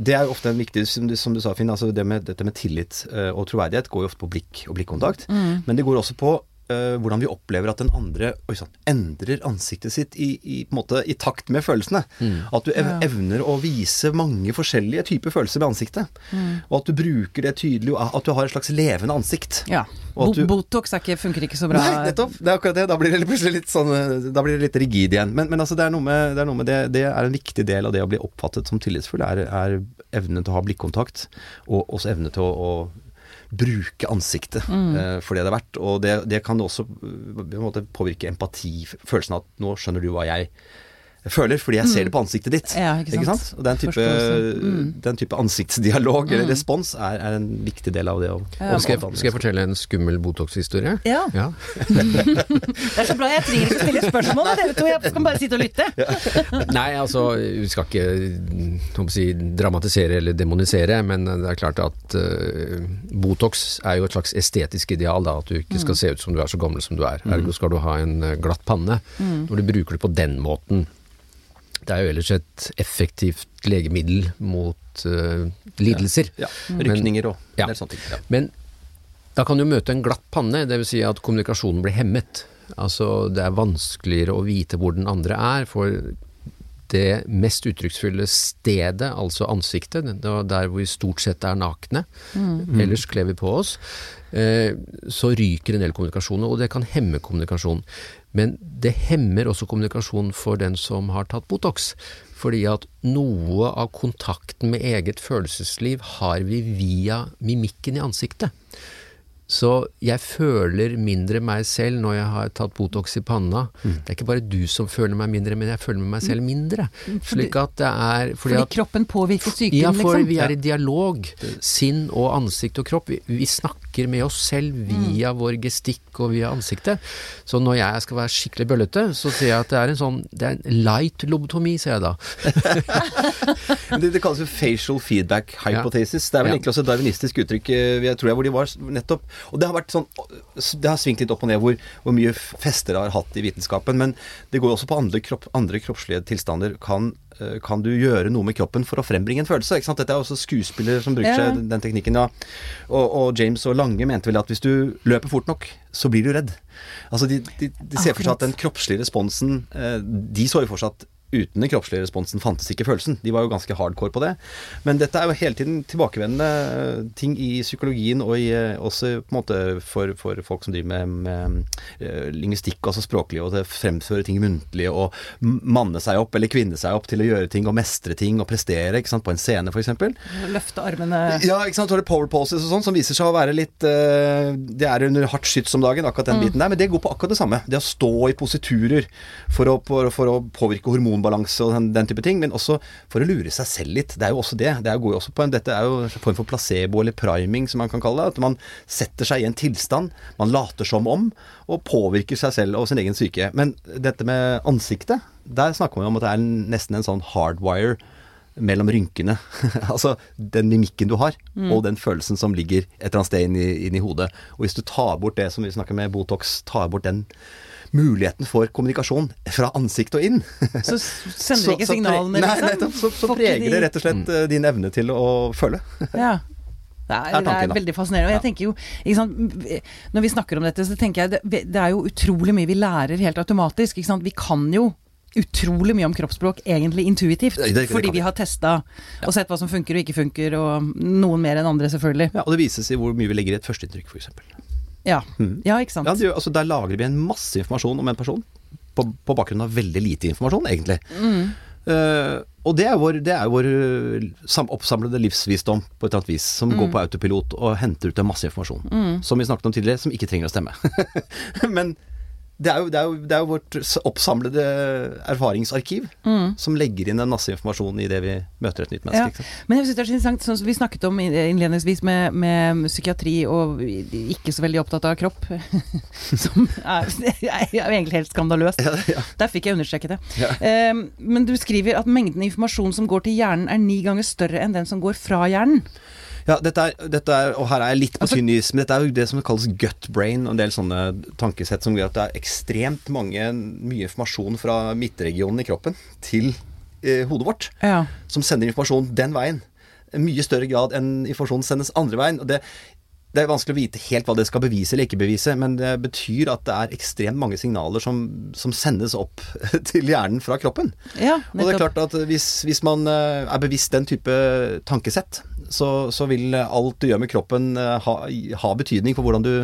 det er jo ofte en viktig, som du, som du sa Finn, altså det med, dette med tillit eh, og troverdighet går jo ofte på blikk og blikkontakt. Mm. Men det går også på eh, hvordan vi opplever at den andre oi, sann, endrer ansiktet sitt i, i, på en måte, i takt med følelsene. At du ev evner å vise mange forskjellige typer følelser med ansiktet. Mm. Og at du bruker det tydelig, at du har et slags levende ansikt. Ja. Og at du- Botox er ikke, funker ikke så bra. Nei, nettopp. Det er akkurat det. Da blir det plutselig litt sånn eh, Da blir det litt rigid igjen. Men, men altså, det er noe med, det, er noe med det, det er en viktig del av det å bli oppfattet som tillitsfull, er, er evnen til å ha blikkontakt, og også evne til å, å bruke ansiktet eh, for det det er verdt. Og det, det kan også eh, på en måte påvirke empati, følelsen av at nå skjønner du hva jeg føler, fordi jeg ser det på ansiktet ditt. Ja, ikke sant. Og den type, Mm. den type ansiktsdialog eller respons er, er en viktig del av det Og, Ja. Og skal, jeg, skal jeg fortelle en skummel Botox-historie? Ja. Ja. [laughs] Det er så bra, jeg trenger ikke stille spørsmål med dere to, jeg kan bare sitte og lytte. [laughs] Nei, altså, vi skal ikke mm, si, dramatisere eller demonisere, men det er klart at uh, Botox er jo et slags estetisk ideal, da, at du ikke skal se ut som du er så gammel som du er. Ergo skal du ha en eh, glatt panne. Når du bruker det på den måten Det er jo ellers et effektivt legemiddel mot uh, lidelser. Ja, ja. rykninger og en del sånne ting. Ja. Men da kan du møte en glatt panne, dvs. Si at kommunikasjonen blir hemmet. Altså det er vanskeligere å vite hvor den andre er, for det mest uttrykksfulle stedet, altså ansiktet, er der hvor vi stort sett er nakne, ellers kler vi på oss, eh, så ryker en del kommunikasjoner, og det kan hemme kommunikasjon. Men det hemmer også kommunikasjon for den som har tatt Botox. Fordi at noe av kontakten med eget følelsesliv har vi via mimikken i ansiktet. Så jeg føler mindre meg selv når jeg har tatt Botox i panna. Det er ikke bare du som føler meg mindre, men jeg føler meg selv mindre. Slik at det er fordi Fordi at kroppen påvirker psyken, ja, for liksom. vi er i dialog. Sinn og ansikt og kropp. Vi, vi snakker med oss selv via vår gestikk og via ansiktet. Så når jeg skal være skikkelig bøllete, så sier jeg at det er en sånn Det er en light lobotomi, sier jeg da. [laughs] Det, det kalles jo facial feedback hypothesis. Det er vel Ja. egentlig også et darwinistisk uttrykk, eh, jeg tror jeg, hvor de var nettopp Og det har vært sånn Det har svingt litt opp og ned hvor, hvor mye fester det har hatt i vitenskapen. Men det går også på andre, kropp, andre kroppslige tilstander. Kan, eh, kan du gjøre noe med kroppen for å frembringe en følelse? Ikke sant? Dette er også skuespillere som bruker Ja. seg den, teknikken. Ja. Og, og James og Lange mente vel at hvis du løper fort nok, så blir du redd. Altså de, de, de ser for seg at den kroppslige responsen eh, De så jo for seg at uten den kroppslige responsen fantes ikke følelsen. De var jo ganske hardcore på det. Men dette er jo hele tiden tilbakevendende eh, ting i psykologien, og i, eh, også på en måte for, for folk som driver med, med eh, lingvistikk, altså språklig, og det fremføre ting muntlig, og manne seg opp eller kvinne seg opp til å gjøre ting og mestre ting og prestere, ikke sant, på en scene f.eks. Løfte armene Ja, ikke sant. Er det power poses og sånn, som viser seg å være litt Det er under hardt skyts om dagen, akkurat den biten der, men det går på akkurat det samme. Det å stå i positurer for å, for, for å påvirke hormonene hormonbalanse og den, den, type ting, men også for å lure seg selv litt. Det er jo også det. det er, jo også på en, dette er jo en form for placebo eller priming, som man kan kalle det. At man setter seg i en tilstand, man later som om, og påvirker seg selv og sin egen syke. Men dette med ansiktet, der snakker man om at det er nesten en sånn hardwire mellom rynkene. [laughs] altså den mimikken du har, mm. og den følelsen som ligger et eller annet sted inni, i, inn i, hodet. Og hvis du tar bort det som vi snakker med Botox, tar bort den muligheten for kommunikasjon fra ansikt og inn [laughs] Så sender de ikke signalene, liksom? Nei, nettopp. Så, så preger det rett og slett mm. din evne til å føle. [laughs] ja. Det er, det er veldig fascinerende. Og jeg tenker jo, sant, Når vi snakker om dette, så tenker jeg det, det er jo utrolig mye vi lærer helt automatisk. Vi kan jo utrolig mye om kroppsspråk egentlig intuitivt. Det, det, det fordi vi har testa og sett hva som funker og ikke funker, og noen mer enn andre, selvfølgelig. Ja, Og det vises i hvor mye vi legger i et førsteinntrykk, f.eks. Ja. Mm. ja, ikke sant. Ja, altså Der lagrer vi en masse informasjon om en person på, på bakgrunn av veldig lite informasjon, egentlig. Mm. Uh, og det er vår, det er vår sam, oppsamlede livsvisdom på et eller annet vis, som mm. går på autopilot og henter ut en masse informasjon. Mm. Som vi snakket om tidligere, som ikke trenger å stemme. [laughs] Men det er, jo, det, er jo, det er, jo, vårt oppsamlede erfaringsarkiv mm. som legger inn en masse informasjon i det vi møter et nytt menneske. Ja. Men jeg synes det er så interessant, sånn som vi snakket om innledningsvis med, med, psykiatri og ikke så veldig opptatt av kropp, [laughs] som er, [laughs] er, jo egentlig helt skandaløst. Ja, ja. Der fikk jeg understreket det. Um, men du skriver at mengden informasjon som går til hjernen er ni ganger større enn den som går fra hjernen. Ja, dette er, dette er, og her er jeg litt på altså, tynn is, men dette er jo det som kalles gut brain, og en del sånne tankesett som gjør at det er ekstremt mange, mye informasjon fra midtregionen i kroppen til eh, hodet vårt, ja. som sender informasjon den veien. Mye større grad enn informasjon sendes andre veien. og det det er vanskelig å vite helt hva det skal bevise eller ikke bevise, men det betyr at det er ekstremt mange signaler som, som sendes opp [laughs] til hjernen fra kroppen. Ja, og det er klart at hvis, hvis, man eh, er bevisst den type tankesett, så, så, vil alt du gjør med kroppen eh, ha, ha betydning for hvordan du,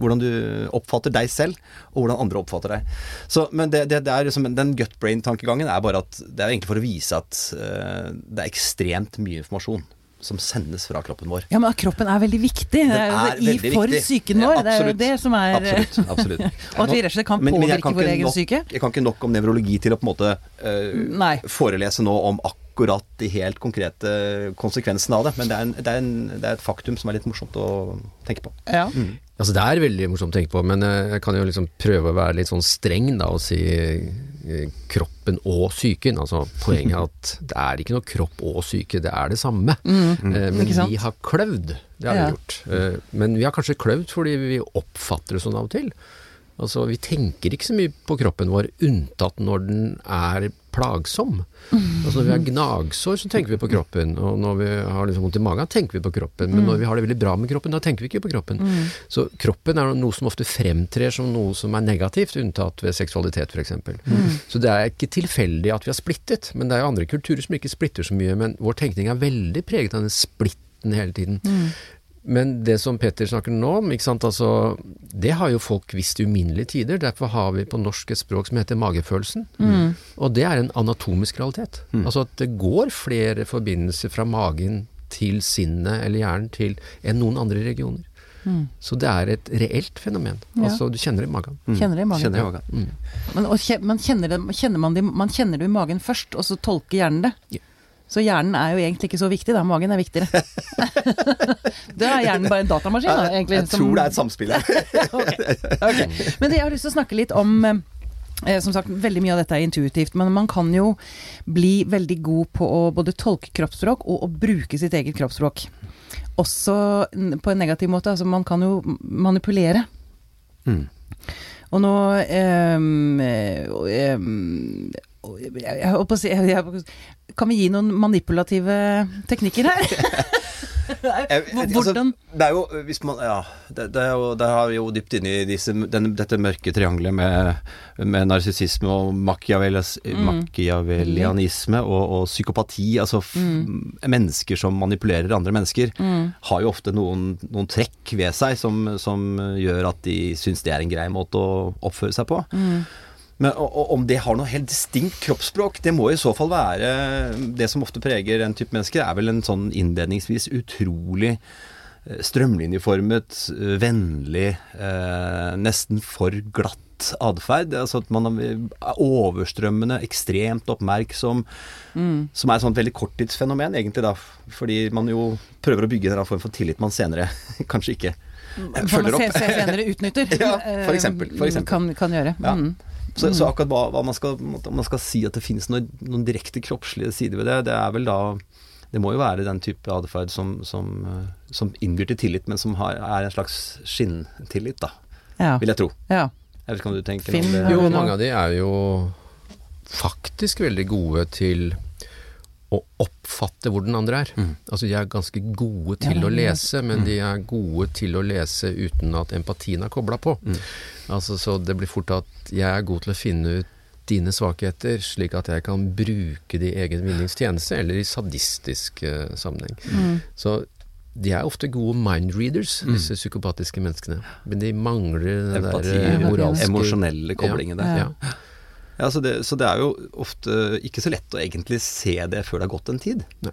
hvordan du oppfatter deg selv, og hvordan andre oppfatter deg. Så, men det, det, det er liksom, den gut brain-tankegangen er bare at det er egentlig for å vise at uh, det er ekstremt mye informasjon som sendes fra kroppen vår. Ja, Men kroppen er veldig viktig er er I veldig for viktig. psyken vår. Ja, det er jo det som er Absolutt. absolutt. [laughs] og at vi rett og slett kan men, men kan vår egen nok, syke. Jeg kan ikke nok om nevrologi til å på en måte uh, forelese nå om akkurat de helt konkrete konsekvensene av det. Men det er, en, det, er en, det er, et faktum som er litt morsomt å tenke på. Ja. Mm. Altså Det er veldig morsomt å tenke på, men eh, jeg kan jo liksom prøve å være litt sånn streng da og si Eh, kroppen og psyken. Altså Poenget er at det er ikke noe kropp og syke, det er det samme. Mm. Eh, men vi har kløvd, det har ja. vi gjort. Eh, men vi har kanskje kløvd fordi vi oppfatter det sånn av og til. Altså, vi tenker ikke så mye på kroppen vår, unntatt når den er plagsom. Altså Når vi har gnagsår, så tenker vi på kroppen. Og når vi har liksom vondt i magen, tenker vi på kroppen. Men når vi har det veldig bra med kroppen, da tenker vi ikke på kroppen. Så kroppen er noe som ofte fremtrer som noe som er negativt, unntatt ved seksualitet f.eks. Mm. Så det er ikke tilfeldig at vi har splittet. Men det er jo andre kulturer som ikke splitter så mye. Men vår tenkning er veldig preget av den splitten hele tiden. Mm. Men det som Petter snakker nå om, altså, det har jo folk visst i uminnelige tider. Derfor har vi på norsk et språk som heter magefølelsen. Mm. Og det er en anatomisk realitet. Mm. Altså at det går flere forbindelser fra magen til sinnet eller hjernen til enn noen andre regioner. Mm. Så det er et reelt fenomen. Ja. Altså du kjenner det i magen. Mm. Kjenner det i magen. Kjenner det i magen. Mm. Men, og, man, kjenner det, kjenner man, det, man, kjenner det, i magen først, og så tolker hjernen det? Ja. Så hjernen er jo egentlig ikke så viktig, da. Magen er viktigere. [laughs] da er hjernen bare en datamaskin, da, egentlig. Jeg tror det er et samspill her. [laughs] okay. okay. Men det, jeg har lyst til å snakke litt om eh, som sagt, veldig mye av dette er intuitivt, men man kan jo bli veldig god på å både tolke kroppsspråk og å bruke sitt eget kroppsspråk. Også på en negativ måte. Altså, man kan jo manipulere. Mm. Og nå um, um, jeg jeg, å si Kan vi gi noen manipulative teknikker her? [laughs] Hvordan altså, Det er jo hvis man Ja, det, det, er jo, det har vi jo dypt inne i disse, den, dette mørke triangelet med, med narsissisme og mm. machiavellianisme mm. og, og, psykopati. Altså mm. mennesker som manipulerer andre mennesker, mm. har jo ofte noen, noen trekk ved seg som, som, gjør at de syns det er en grei måte å oppføre seg på. Mm. Men om det har noe helt distinkt kroppsspråk, det må i så fall være Det som ofte preger den type mennesker, er vel en sånn innledningsvis utrolig eh, strømlinjeformet, eh, vennlig, eh, nesten for glatt atferd. Altså at man er overstrømmende, ekstremt oppmerksom. Mm. Som er et sånt veldig korttidsfenomen, egentlig, da. Fordi man jo prøver å bygge en form for tillit man senere [laughs] kanskje ikke følger man Som man senere utnytter. [laughs] Ja, for eksempel, for eh, eksempel. Kan, kan gjøre. Ja. Mm. Så, så akkurat hva, hva man, skal, om man skal si at det finnes noen, noen direkte kroppslige sider ved det, det er vel da Det må jo være den type atferd som, som, eh, som innbyr til tillit, men som har, er en slags skinntillit, da. Ja. Vil jeg tro. ja. Jeg vet ikke om du tenker Finn, noe om det? Jo, mange av de er jo faktisk veldig gode til å oppfatte hvor den andre er. Altså de er ganske gode til Ja, å lese, men de er gode til å lese uten at empatien er kobla på. Altså Så det blir fort at jeg er god til å finne ut dine svakheter, slik at jeg kan bruke det i egen vinningstjeneste, eller i sadistisk uh, sammenheng. Mm. Så de er ofte gode mindreaders, disse psykopatiske menneskene. Men de mangler den Empati, der eh, moralske emosjonelle koblingen der. Ja. Ja. Så det, så det er jo ofte ikke så lett å egentlig se det før det har gått en tid. Ne.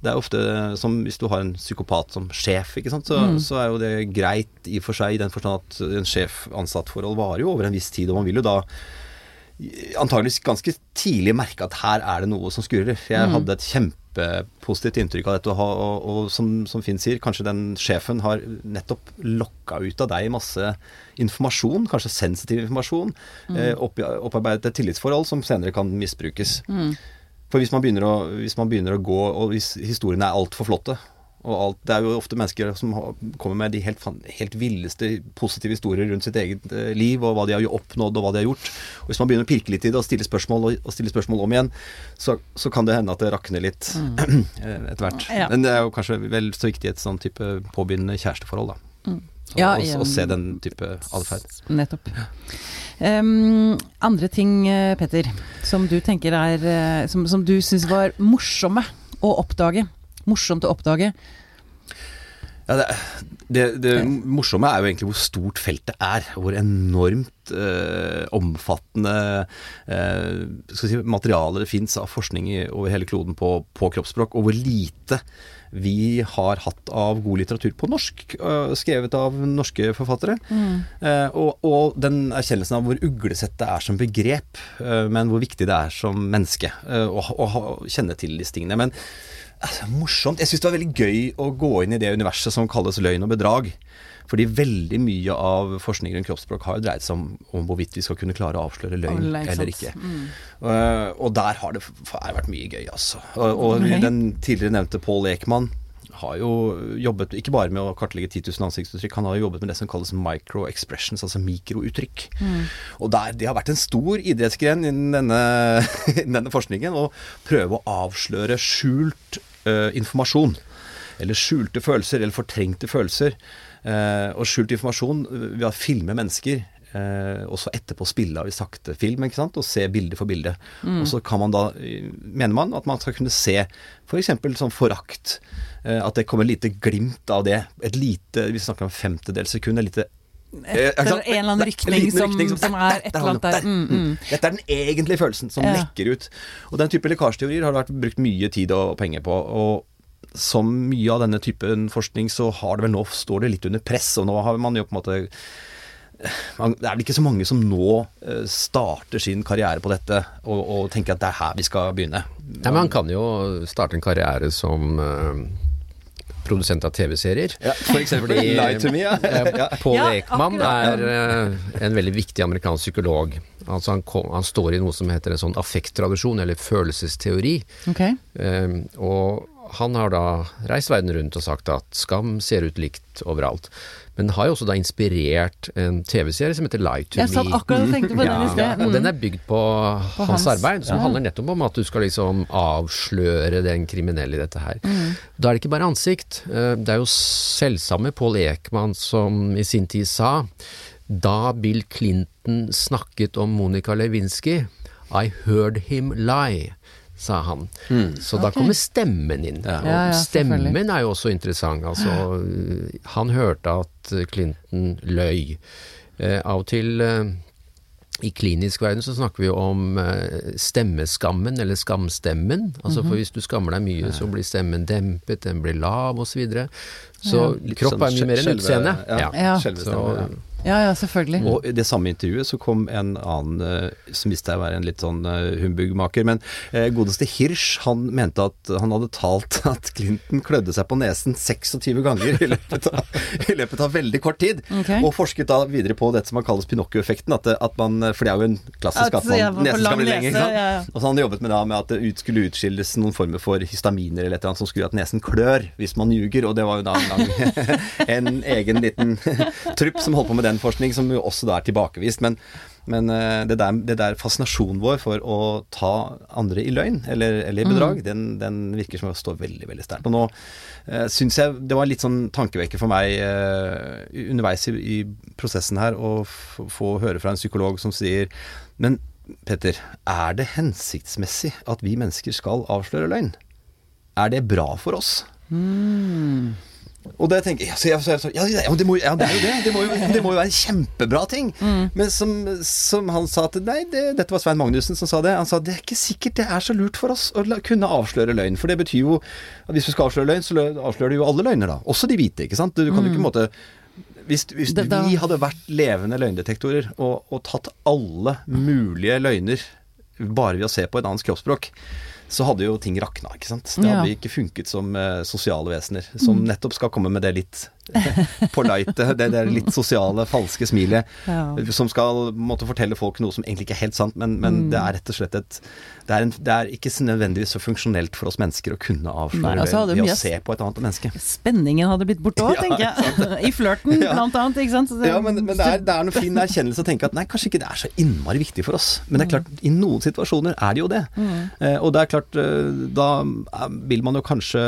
Det er ofte som hvis du har en psykopat som sjef, ikke sant, så, Mm. så er jo det greit i og for seg i den forstand at en sjef-ansatt-forhold varer jo over en viss tid, og man vil jo da antageligvis ganske tidlig merke at her er det noe som skurrer. Jeg Mm. hadde et kjempepositivt inntrykk av dette, og, og, og som, som Finn sier, kanskje den sjefen har nettopp lokka ut av deg masse informasjon, kanskje sensitiv informasjon, eh, opp, opparbeidet et tillitsforhold som senere kan misbrukes. For hvis man, å, hvis man begynner å gå, og hvis historiene er altfor flotte og alt, Det er jo ofte mennesker som kommer med de helt, helt villeste positive historier rundt sitt eget eh, liv, og hva de har oppnådd, og hva de har gjort. Og Hvis man begynner å pirke litt i det og stille spørsmål, og, og stille spørsmål om igjen, så, så kan det hende at det rakner litt mm. [clears throat] etter hvert. Ja. Men det er jo kanskje vel så viktig i et sånn type påbegynnende kjæresteforhold, da. Mm. Ja, og, å se den type atferd. Nettopp. Um, andre ting, eh, Petter, som du tenker er eh, Som, som du syns var morsomme å oppdage. Morsomt å oppdage. Ja, det, det, det morsomme er jo egentlig hvor stort feltet er. Hvor enormt eh, omfattende eh, si, materiale det fins av forskning over hele kloden på, på kroppsspråk, og hvor lite vi har hatt av god litteratur på norsk, eh, skrevet av norske forfattere. Eh, og, og den erkjennelsen av hvor uglesett det er som begrep, eh, men hvor viktig det er som menneske å, kjenne til disse tingene. Men altså, morsomt. Jeg syns det var veldig gøy å gå inn i det universet som kalles løgn og bedrag. Fordi veldig mye av forskningen rundt kroppsspråk har dreid seg om, om hvorvidt vi skal kunne klare å avsløre løgn Eller, ikke eller ikke. Uh, og der har det, har vært mye gøy, altså. Og, og den tidligere nevnte Paul Ekman har jo jobbet ikke bare med å kartlegge 10 000 ansiktsuttrykk, han har jo jobbet med det som kalles micro expressions, altså mikrouttrykk. Og der, det har vært en stor idrettsgren innen denne, [laughs] innen denne forskningen å prøve å avsløre skjult eh, informasjon. Eller skjulte følelser, eller fortrengte følelser. Uh, og skjult informasjon eh, ved å filme mennesker. Uh, og så etterpå spille av i sakte film, ikke sant? og se bilde for bilde. Og så kan man da, mener man, at man skal kunne se f.eks. sånn forakt. Uh, at det kommer et lite glimt av det. Et lite, vi snakker om femtedels sekund, et lite eh, ikke sant? en eller annen rykning som- rykning som er et eller annet der. Mm, mm. Dette er den egentlige følelsen som Ja. lekker ut. Og den type lekkasjeteorier har det vært brukt mye tid og penger på. og som mye av denne typen forskning, så har det vel nå står det litt under press. Og nå har man jo på en måte man, Det er vel ikke så mange som nå eh, starter sin karriere på dette og, og tenker at det er her vi skal begynne. Nei, men han kan jo starte en karriere som eh, produsent av TV-serier. Ja, for eksempel me, ja. ja. Paul Ja, Ekman akkurat. er eh, en veldig viktig amerikansk psykolog. Altså han, kom, han står i noe som heter en sånn affekttradisjon, eller følelsesteori. Okay. Eh, og han har da reist verden rundt og sagt at skam ser ut likt overalt. Men den har jo også da inspirert en TV-serie som heter Lie to Jeg satt akkurat og tenkte på den i sted. og den Mm. er bygd på, På hans, hans- arbeid, som handler nettopp om at du skal liksom avsløre den kriminelle i dette her. Mm. Da er det ikke bare ansikt. Eh, Det er jo selvsamme Paul Ekman som i sin tid sa da Bill Clinton snakket om Monica Lewinsky I heard him lie, sa han. Så da okay. kommer stemmen inn. Ja. Og Ja, ja, stemmen er jo også interessant. Altså, han hørte at Clinton løy. Eh, av og til eh, i klinisk verden så snakker vi om eh, stemmeskammen, eller skamstemmen. Altså For hvis du skammer deg mye, så blir stemmen dempet, den blir lav osv. Så, videre. så kropp sånn er mye mer enn skjelve- utseende. Ja, Ja. skjelvestemme, ja. Ja, selvfølgelig. Og i det samme intervjuet så kom en annen eh, som viste seg å være en litt sånn uh, humbugmaker. Men eh, godeste Hirsch, han mente at han hadde talt [laughs] at Clinton klødde seg på nesen 26 ganger i løpet av, [laughs] i løpet av veldig kort tid. Okay. Og forsket da videre på dette som man kalles Pinocchio-effekten. At, at man, For det er jo en klassisk At man, nesen skal bli lenger. ja, ja. Og så han jobbet med, da, med at det skulle utskilles noen former for histaminer eller et eller annet som skulle gjøre at nesen klør hvis man ljuger. Og det var jo da en, lang, [laughs] en egen liten trupp som holdt på med den forskning, som jo også da er tilbakevist. Men, men eh, det, der, det der fascinasjonen vår for å ta andre i løgn eller, eller i bedrag, den, den virker som å stå veldig, veldig sterkt. Og nå eh, syns jeg det var litt sånn tankevekker for meg eh, underveis i, i prosessen her å få høre fra en psykolog som sier Men Petter, er det hensiktsmessig at vi mennesker skal avsløre løgn? Er det bra for oss? Og det tenker jeg, så jeg, så jeg, så, ja, ja, det, må, ja, det er jo det. Det må jo, det må jo være en kjempebra ting. Men som, som han sa til Nei, det, dette var Svein Magnussen som sa det. Han sa det er ikke sikkert det er så lurt for oss å la, kunne avsløre løgn. For det betyr jo at hvis du skal avsløre løgn, så lø- avslører du jo alle løgner, da. Også de hvite, ikke sant. Du, du kan jo ikke på en måte hvis, hvis da- vi hadde vært levende løgndetektorer og, og tatt alle mulige løgner bare ved å se på et annens kroppsspråk, så hadde jo ting rakna, ikke sant. Det hadde ikke funket som eh, sosiale vesener, som nettopp skal komme med det litt [laughs] polite, det der litt sosiale, falske smilet, Ja. som skal måtte fortelle folk noe som egentlig ikke er helt sant, men, men det er rett og slett et det er, en, det er ikke nødvendigvis så funksjonelt for oss mennesker å kunne avsløre altså ved å se på et annet menneske. Spenningen hadde blitt borte òg, [laughs] Ja, tenker jeg. [laughs] I flørten, Ja. blant annet. Ikke sant? Så det- Ja, men, men det, er, det er noe fin erkjennelse å tenke at nei, kanskje ikke det er så innmari viktig for oss. Men det er klart, i noen situasjoner er det jo det. Eh, og det er klart, eh, da eh, vil man jo kanskje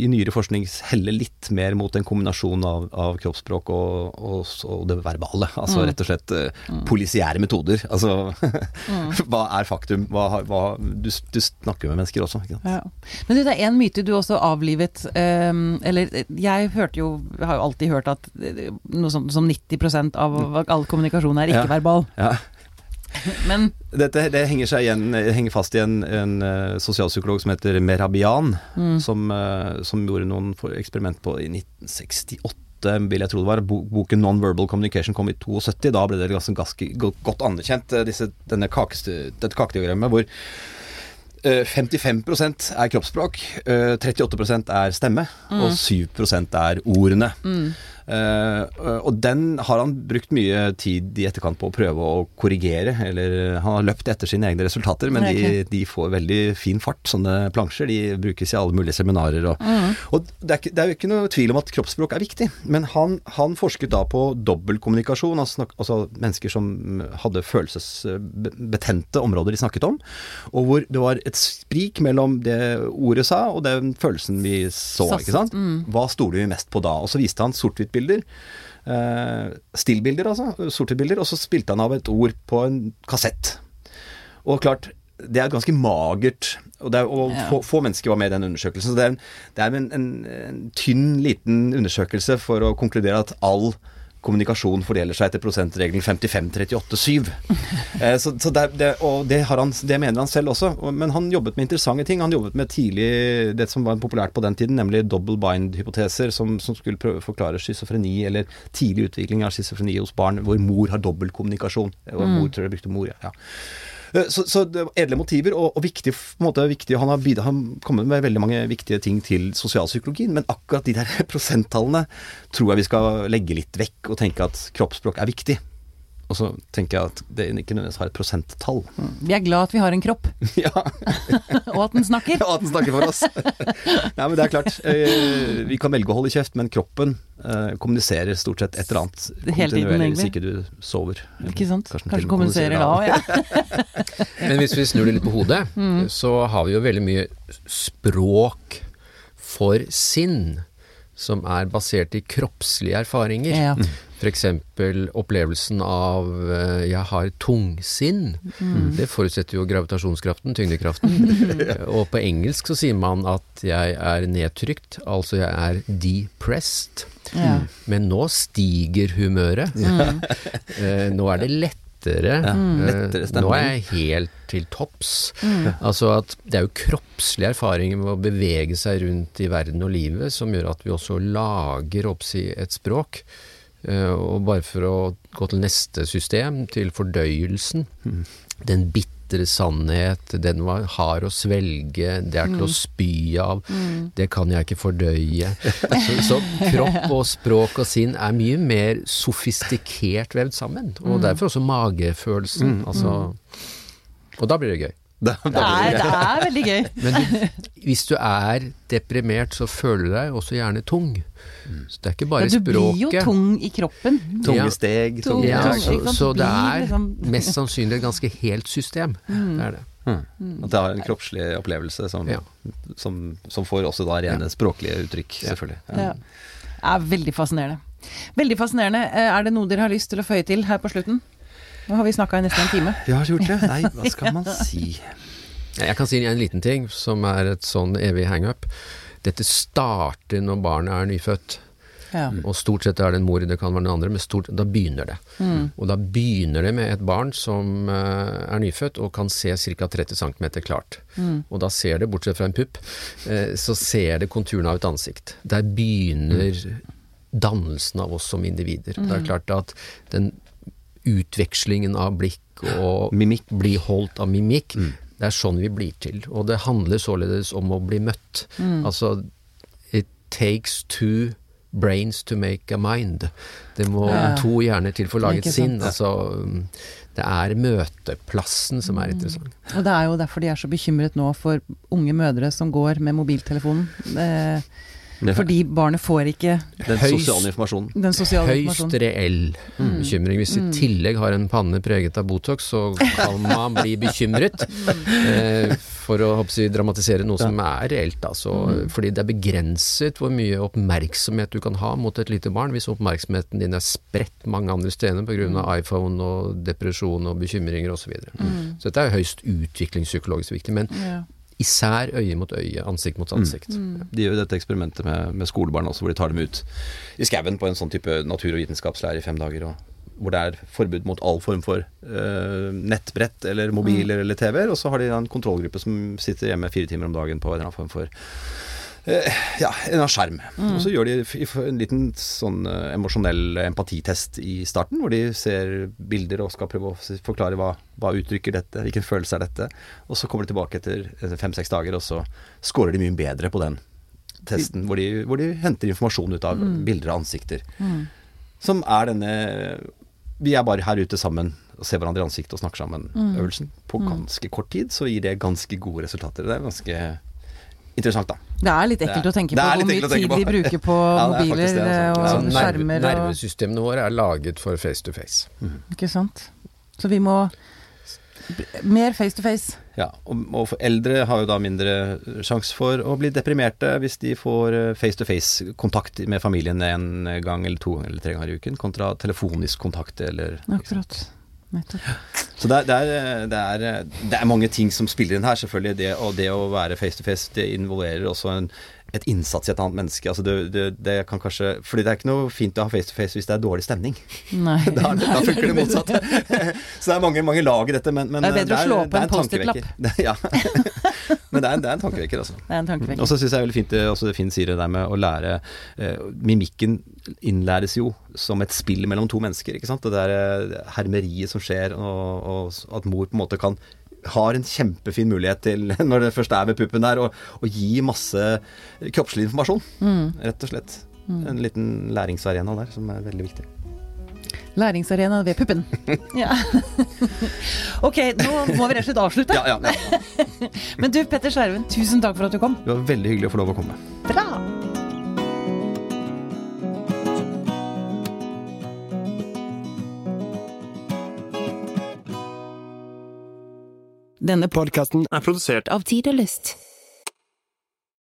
i nyere forskning helle litt mer mot en kombinasjon av, av kroppsspråk og, og, og det verbale. Altså rett og slett eh, polisiære metoder. Altså [laughs] hva er faktum? Hva, hva, du, du snakker med mennesker også, ikke sant. Ja. Men du, det er en myte du også avlivet. Um, eller jeg hørte jo, har jo alltid hørt at eh, noe sånt som 90% av all kommunikasjon er ikke-verbal. Ja. Men Dette det henger, seg igjen, henger fast i en, en eh, sosialpsykolog som heter Merabian, som, eh, som gjorde noen eksperiment på i 1968. Vil jeg tro det var. Boken 'Non-Verbal Communication' kom i 72. Da ble det ganske, ganske godt anerkjent, eh, disse, denne kakeste, dette kakediagrammet, hvor eh, 55% er kroppsspråk, eh, 38% er stemme, og 7 er ordene. Eh, og den har han brukt mye tid i etterkant på å prøve å korrigere, eller han har løpt etter sine egne resultater, men de, de får veldig fin fart, sånne plansjer. De brukes i alle mulige seminarer. Og, og det, er det er jo ikke noe tvil om at kroppsspråk er viktig, men han, han forsket da på dobbeltkommunikasjon, altså, altså mennesker som hadde følelsesbetente områder de snakket om, og hvor det var et sprik mellom det ordet sa og den følelsen vi så, ikke sant? Hva stoler vi mest på da? Og så viste han sort-hvitt-bilder. Eh, stillbilder, altså. Sort-hvitt-bilder. Og så spilte han av et ord på en kassett. Og klart, det er ganske magert Og, det er, og Ja. få, få mennesker var med i den undersøkelsen. Så det er, en, det er en, en, en tynn, liten undersøkelse for å konkludere at all kommunikasjon fordeler seg etter prosentregelen 55-38-7. Eh, så, så det, det, og det, han, det mener han selv også. Men han jobbet med interessante ting. Han jobbet med tidlig det som var populært på den tiden, nemlig double bind-hypoteser, som, som skulle prøve å forklare schizofreni, eller tidlig utvikling av schizofreni hos barn, hvor mor har dobbeltkommunikasjon. Og mor tror jeg brukte mor, ja. ja. Eh, Så, så edle motiver, og, og viktig, på en måte, viktig han har bidra, han kommet med veldig mange viktige ting til sosialpsykologien, men akkurat de der [laughs] prosenttallene tror jeg vi skal legge litt vekk og tenke at kroppsspråk er viktig. Og så tenker jeg at det ikke nødvendigvis har et prosenttall. vi er glad at vi har en kropp, [laughs] ja, [laughs] og at den snakker. [laughs] at den snakker for oss. Nei, men det er klart. eh, Vi kan velge å holde kjeft, men kroppen eh, kommuniserer stort sett et eller annet Hele tiden, kontinuerlig hvis ikke du sover. Ikke sant? Kanskje Kanskje, og kommuniserer da òg, ja. Men hvis vi snur det litt på hodet, så har vi jo veldig mye språk for sinn som er basert i kroppslige erfaringer. Ja. F.eks. opplevelsen av eh, 'jeg har tungsinn'. Det forutsetter jo gravitasjonskraften, tyngdekraften. [laughs] Og på engelsk så sier man at 'jeg er nedtrykt', altså 'jeg er depressed'. Ja. Men nå stiger humøret. [laughs] Eh, nå er det lettere. Ja, Eh. Nå er jeg helt til topps. Altså at det er jo kroppslige erfaringer med å bevege seg rundt i verden og livet som gjør at vi også lager oppsi et språk. Eh, og bare for å gå til neste system, til fordøyelsen. Den bitre sannhet, den var hard å svelge, det er til å spy av, det kan jeg ikke fordøye. Så, så kropp og språk og sinn er mye mer sofistikert vevd sammen. Og derfor også magefølelsen. Altså, og da blir det gøy. Da, da Det er, det er veldig gøy. [laughs] Men du, hvis du er deprimert, så føler du deg også gjerne tung. Så det er ikke bare Ja, du blir jo tung i kroppen. Tunge steg, tunge Ja, Ja, så, så det er liksom- mest sannsynlig et ganske helt system. Det er det. At det har en kroppslig opplevelse som, Ja. som, som får også da rene språklige uttrykk, selvfølgelig. Ja. Det er veldig fascinerende. Veldig fascinerende. Eh, Er det noe dere har lyst til å føye til her på slutten? Nå har vi snakka i nesten en time. Vi har gjort det. Nei, [laughs] hva skal man si? Jeg kan si en liten ting som er et sånn evig hangup. Dette starter når barnet er nyfødt. Ja. Og stort sett er det en mor, det kan være noen andre, men stort, da begynner det. Og da begynner det med et barn som eh, er nyfødt og kan se ca. 30 cm klart. Og da ser det, bortsett fra en pupp, eh, så ser det konturene av et ansikt. Der begynner dannelsen av oss som individer. Det er klart at den utvekslingen av blikk og Mimikk. bli holdt av mimikk, det er sånn vi blir til. Og det handler således om å bli møtt. Altså It takes two brains to make a mind. Det må Ja. to hjerner til for å lage et sinn. Altså, det er møteplassen som er interessant. Og det er jo derfor de er så bekymret nå for unge mødre som går med mobiltelefonen. Eh, fordi barnet får ikke Den Høyst- sosiale informasjonen. den sosiale Høyst informasjonen. reell bekymring. Hvis i tillegg har en panne preget av Botox, så kan man bli bekymret. Eh, for å håper dramatisere noe som er reelt, altså. Fordi det er begrenset hvor mye oppmerksomhet du kan ha mot et lite barn, hvis oppmerksomheten din er spredt mange andre steder pga. iPhone og depresjon og bekymringer osv. Så, videre. så dette er høyst utviklingspsykologisk viktig. Men Ja. Især øye mot øye, ansikt mot ansikt. De gjør jo dette eksperimentet med, med skolebarn også, hvor de tar dem ut i skauen på en sånn type natur- og vitenskapslære i fem dager. Og, hvor det er forbud mot all form for uh, nettbrett eller mobiler eller TV-er. Og så har de en kontrollgruppe som sitter hjemme fire timer om dagen på en eller annen form for ja, en skjerm. Mm. Og så gjør de en liten sånn eh, emosjonell empatitest i starten, hvor de ser bilder og skal prøve å forklare hva, hva uttrykker dette, hvilken følelse er dette. Og så kommer de tilbake etter etter fem-seks dager, og så scorer de mye bedre på den testen, hvor de, hvor de henter informasjon ut av bilder og ansikter. Som er denne Vi er bare her ute sammen og ser hverandre i ansiktet og snakker sammen-øvelsen. På ganske kort tid så gir det ganske gode resultater. Det er ganske interessant, da. Det er litt ekkelt å tenke på hvor mye tid de bruker på [laughs] Ja, er mobiler det, altså. og Så nerve, skjermer og nervesystemene våre er laget for face to face. Ikke sant. Så vi må Mer face to face. Ja, og, og eldre har jo da mindre sjanse for å bli deprimerte hvis de får face to face-kontakt med familien en gang eller to ganger eller tre ganger i uken, kontra telefonisk kontakt eller Akkurat. Så det er, det, er, det, er, det er mange ting som spiller inn her, selvfølgelig. Det, og det å være face to face, det involverer også en, et innsats i et annet menneske. Altså det, det, det kan kanskje Fordi det er ikke noe fint å ha face to face hvis det er dårlig stemning. Nei. [laughs] Da, da funker det motsatt. [laughs] Så det er mange, mange lag i dette, men, men Det er bedre å slå på en Post-It-lapp. [laughs] Ja. [laughs] Men det er, det er en tankevekker, altså. Det er en tankevekker. Og så syns jeg det er veldig fint det, også det Finn sier det der med å lære eh, Mimikken innlæres jo som et spill mellom to mennesker, ikke sant. Det der eh, hermeriet som skjer, og, og at mor på en måte kan har en kjempefin mulighet til, [laughs] når det først er ved puppen der, å, gi masse kroppslig informasjon. Rett og slett. En liten læringsarena der som er veldig viktig. Læringsarena ved puppen. [laughs] Ja. ok, nå må vi rett og slett avslutte. Ja, ja, ja. [laughs] Men du, Petter Skjerven, tusen takk for at du kom. Det var veldig hyggelig å få lov å komme. Bra! Denne Podkasten er produsert av Tid og Lyst.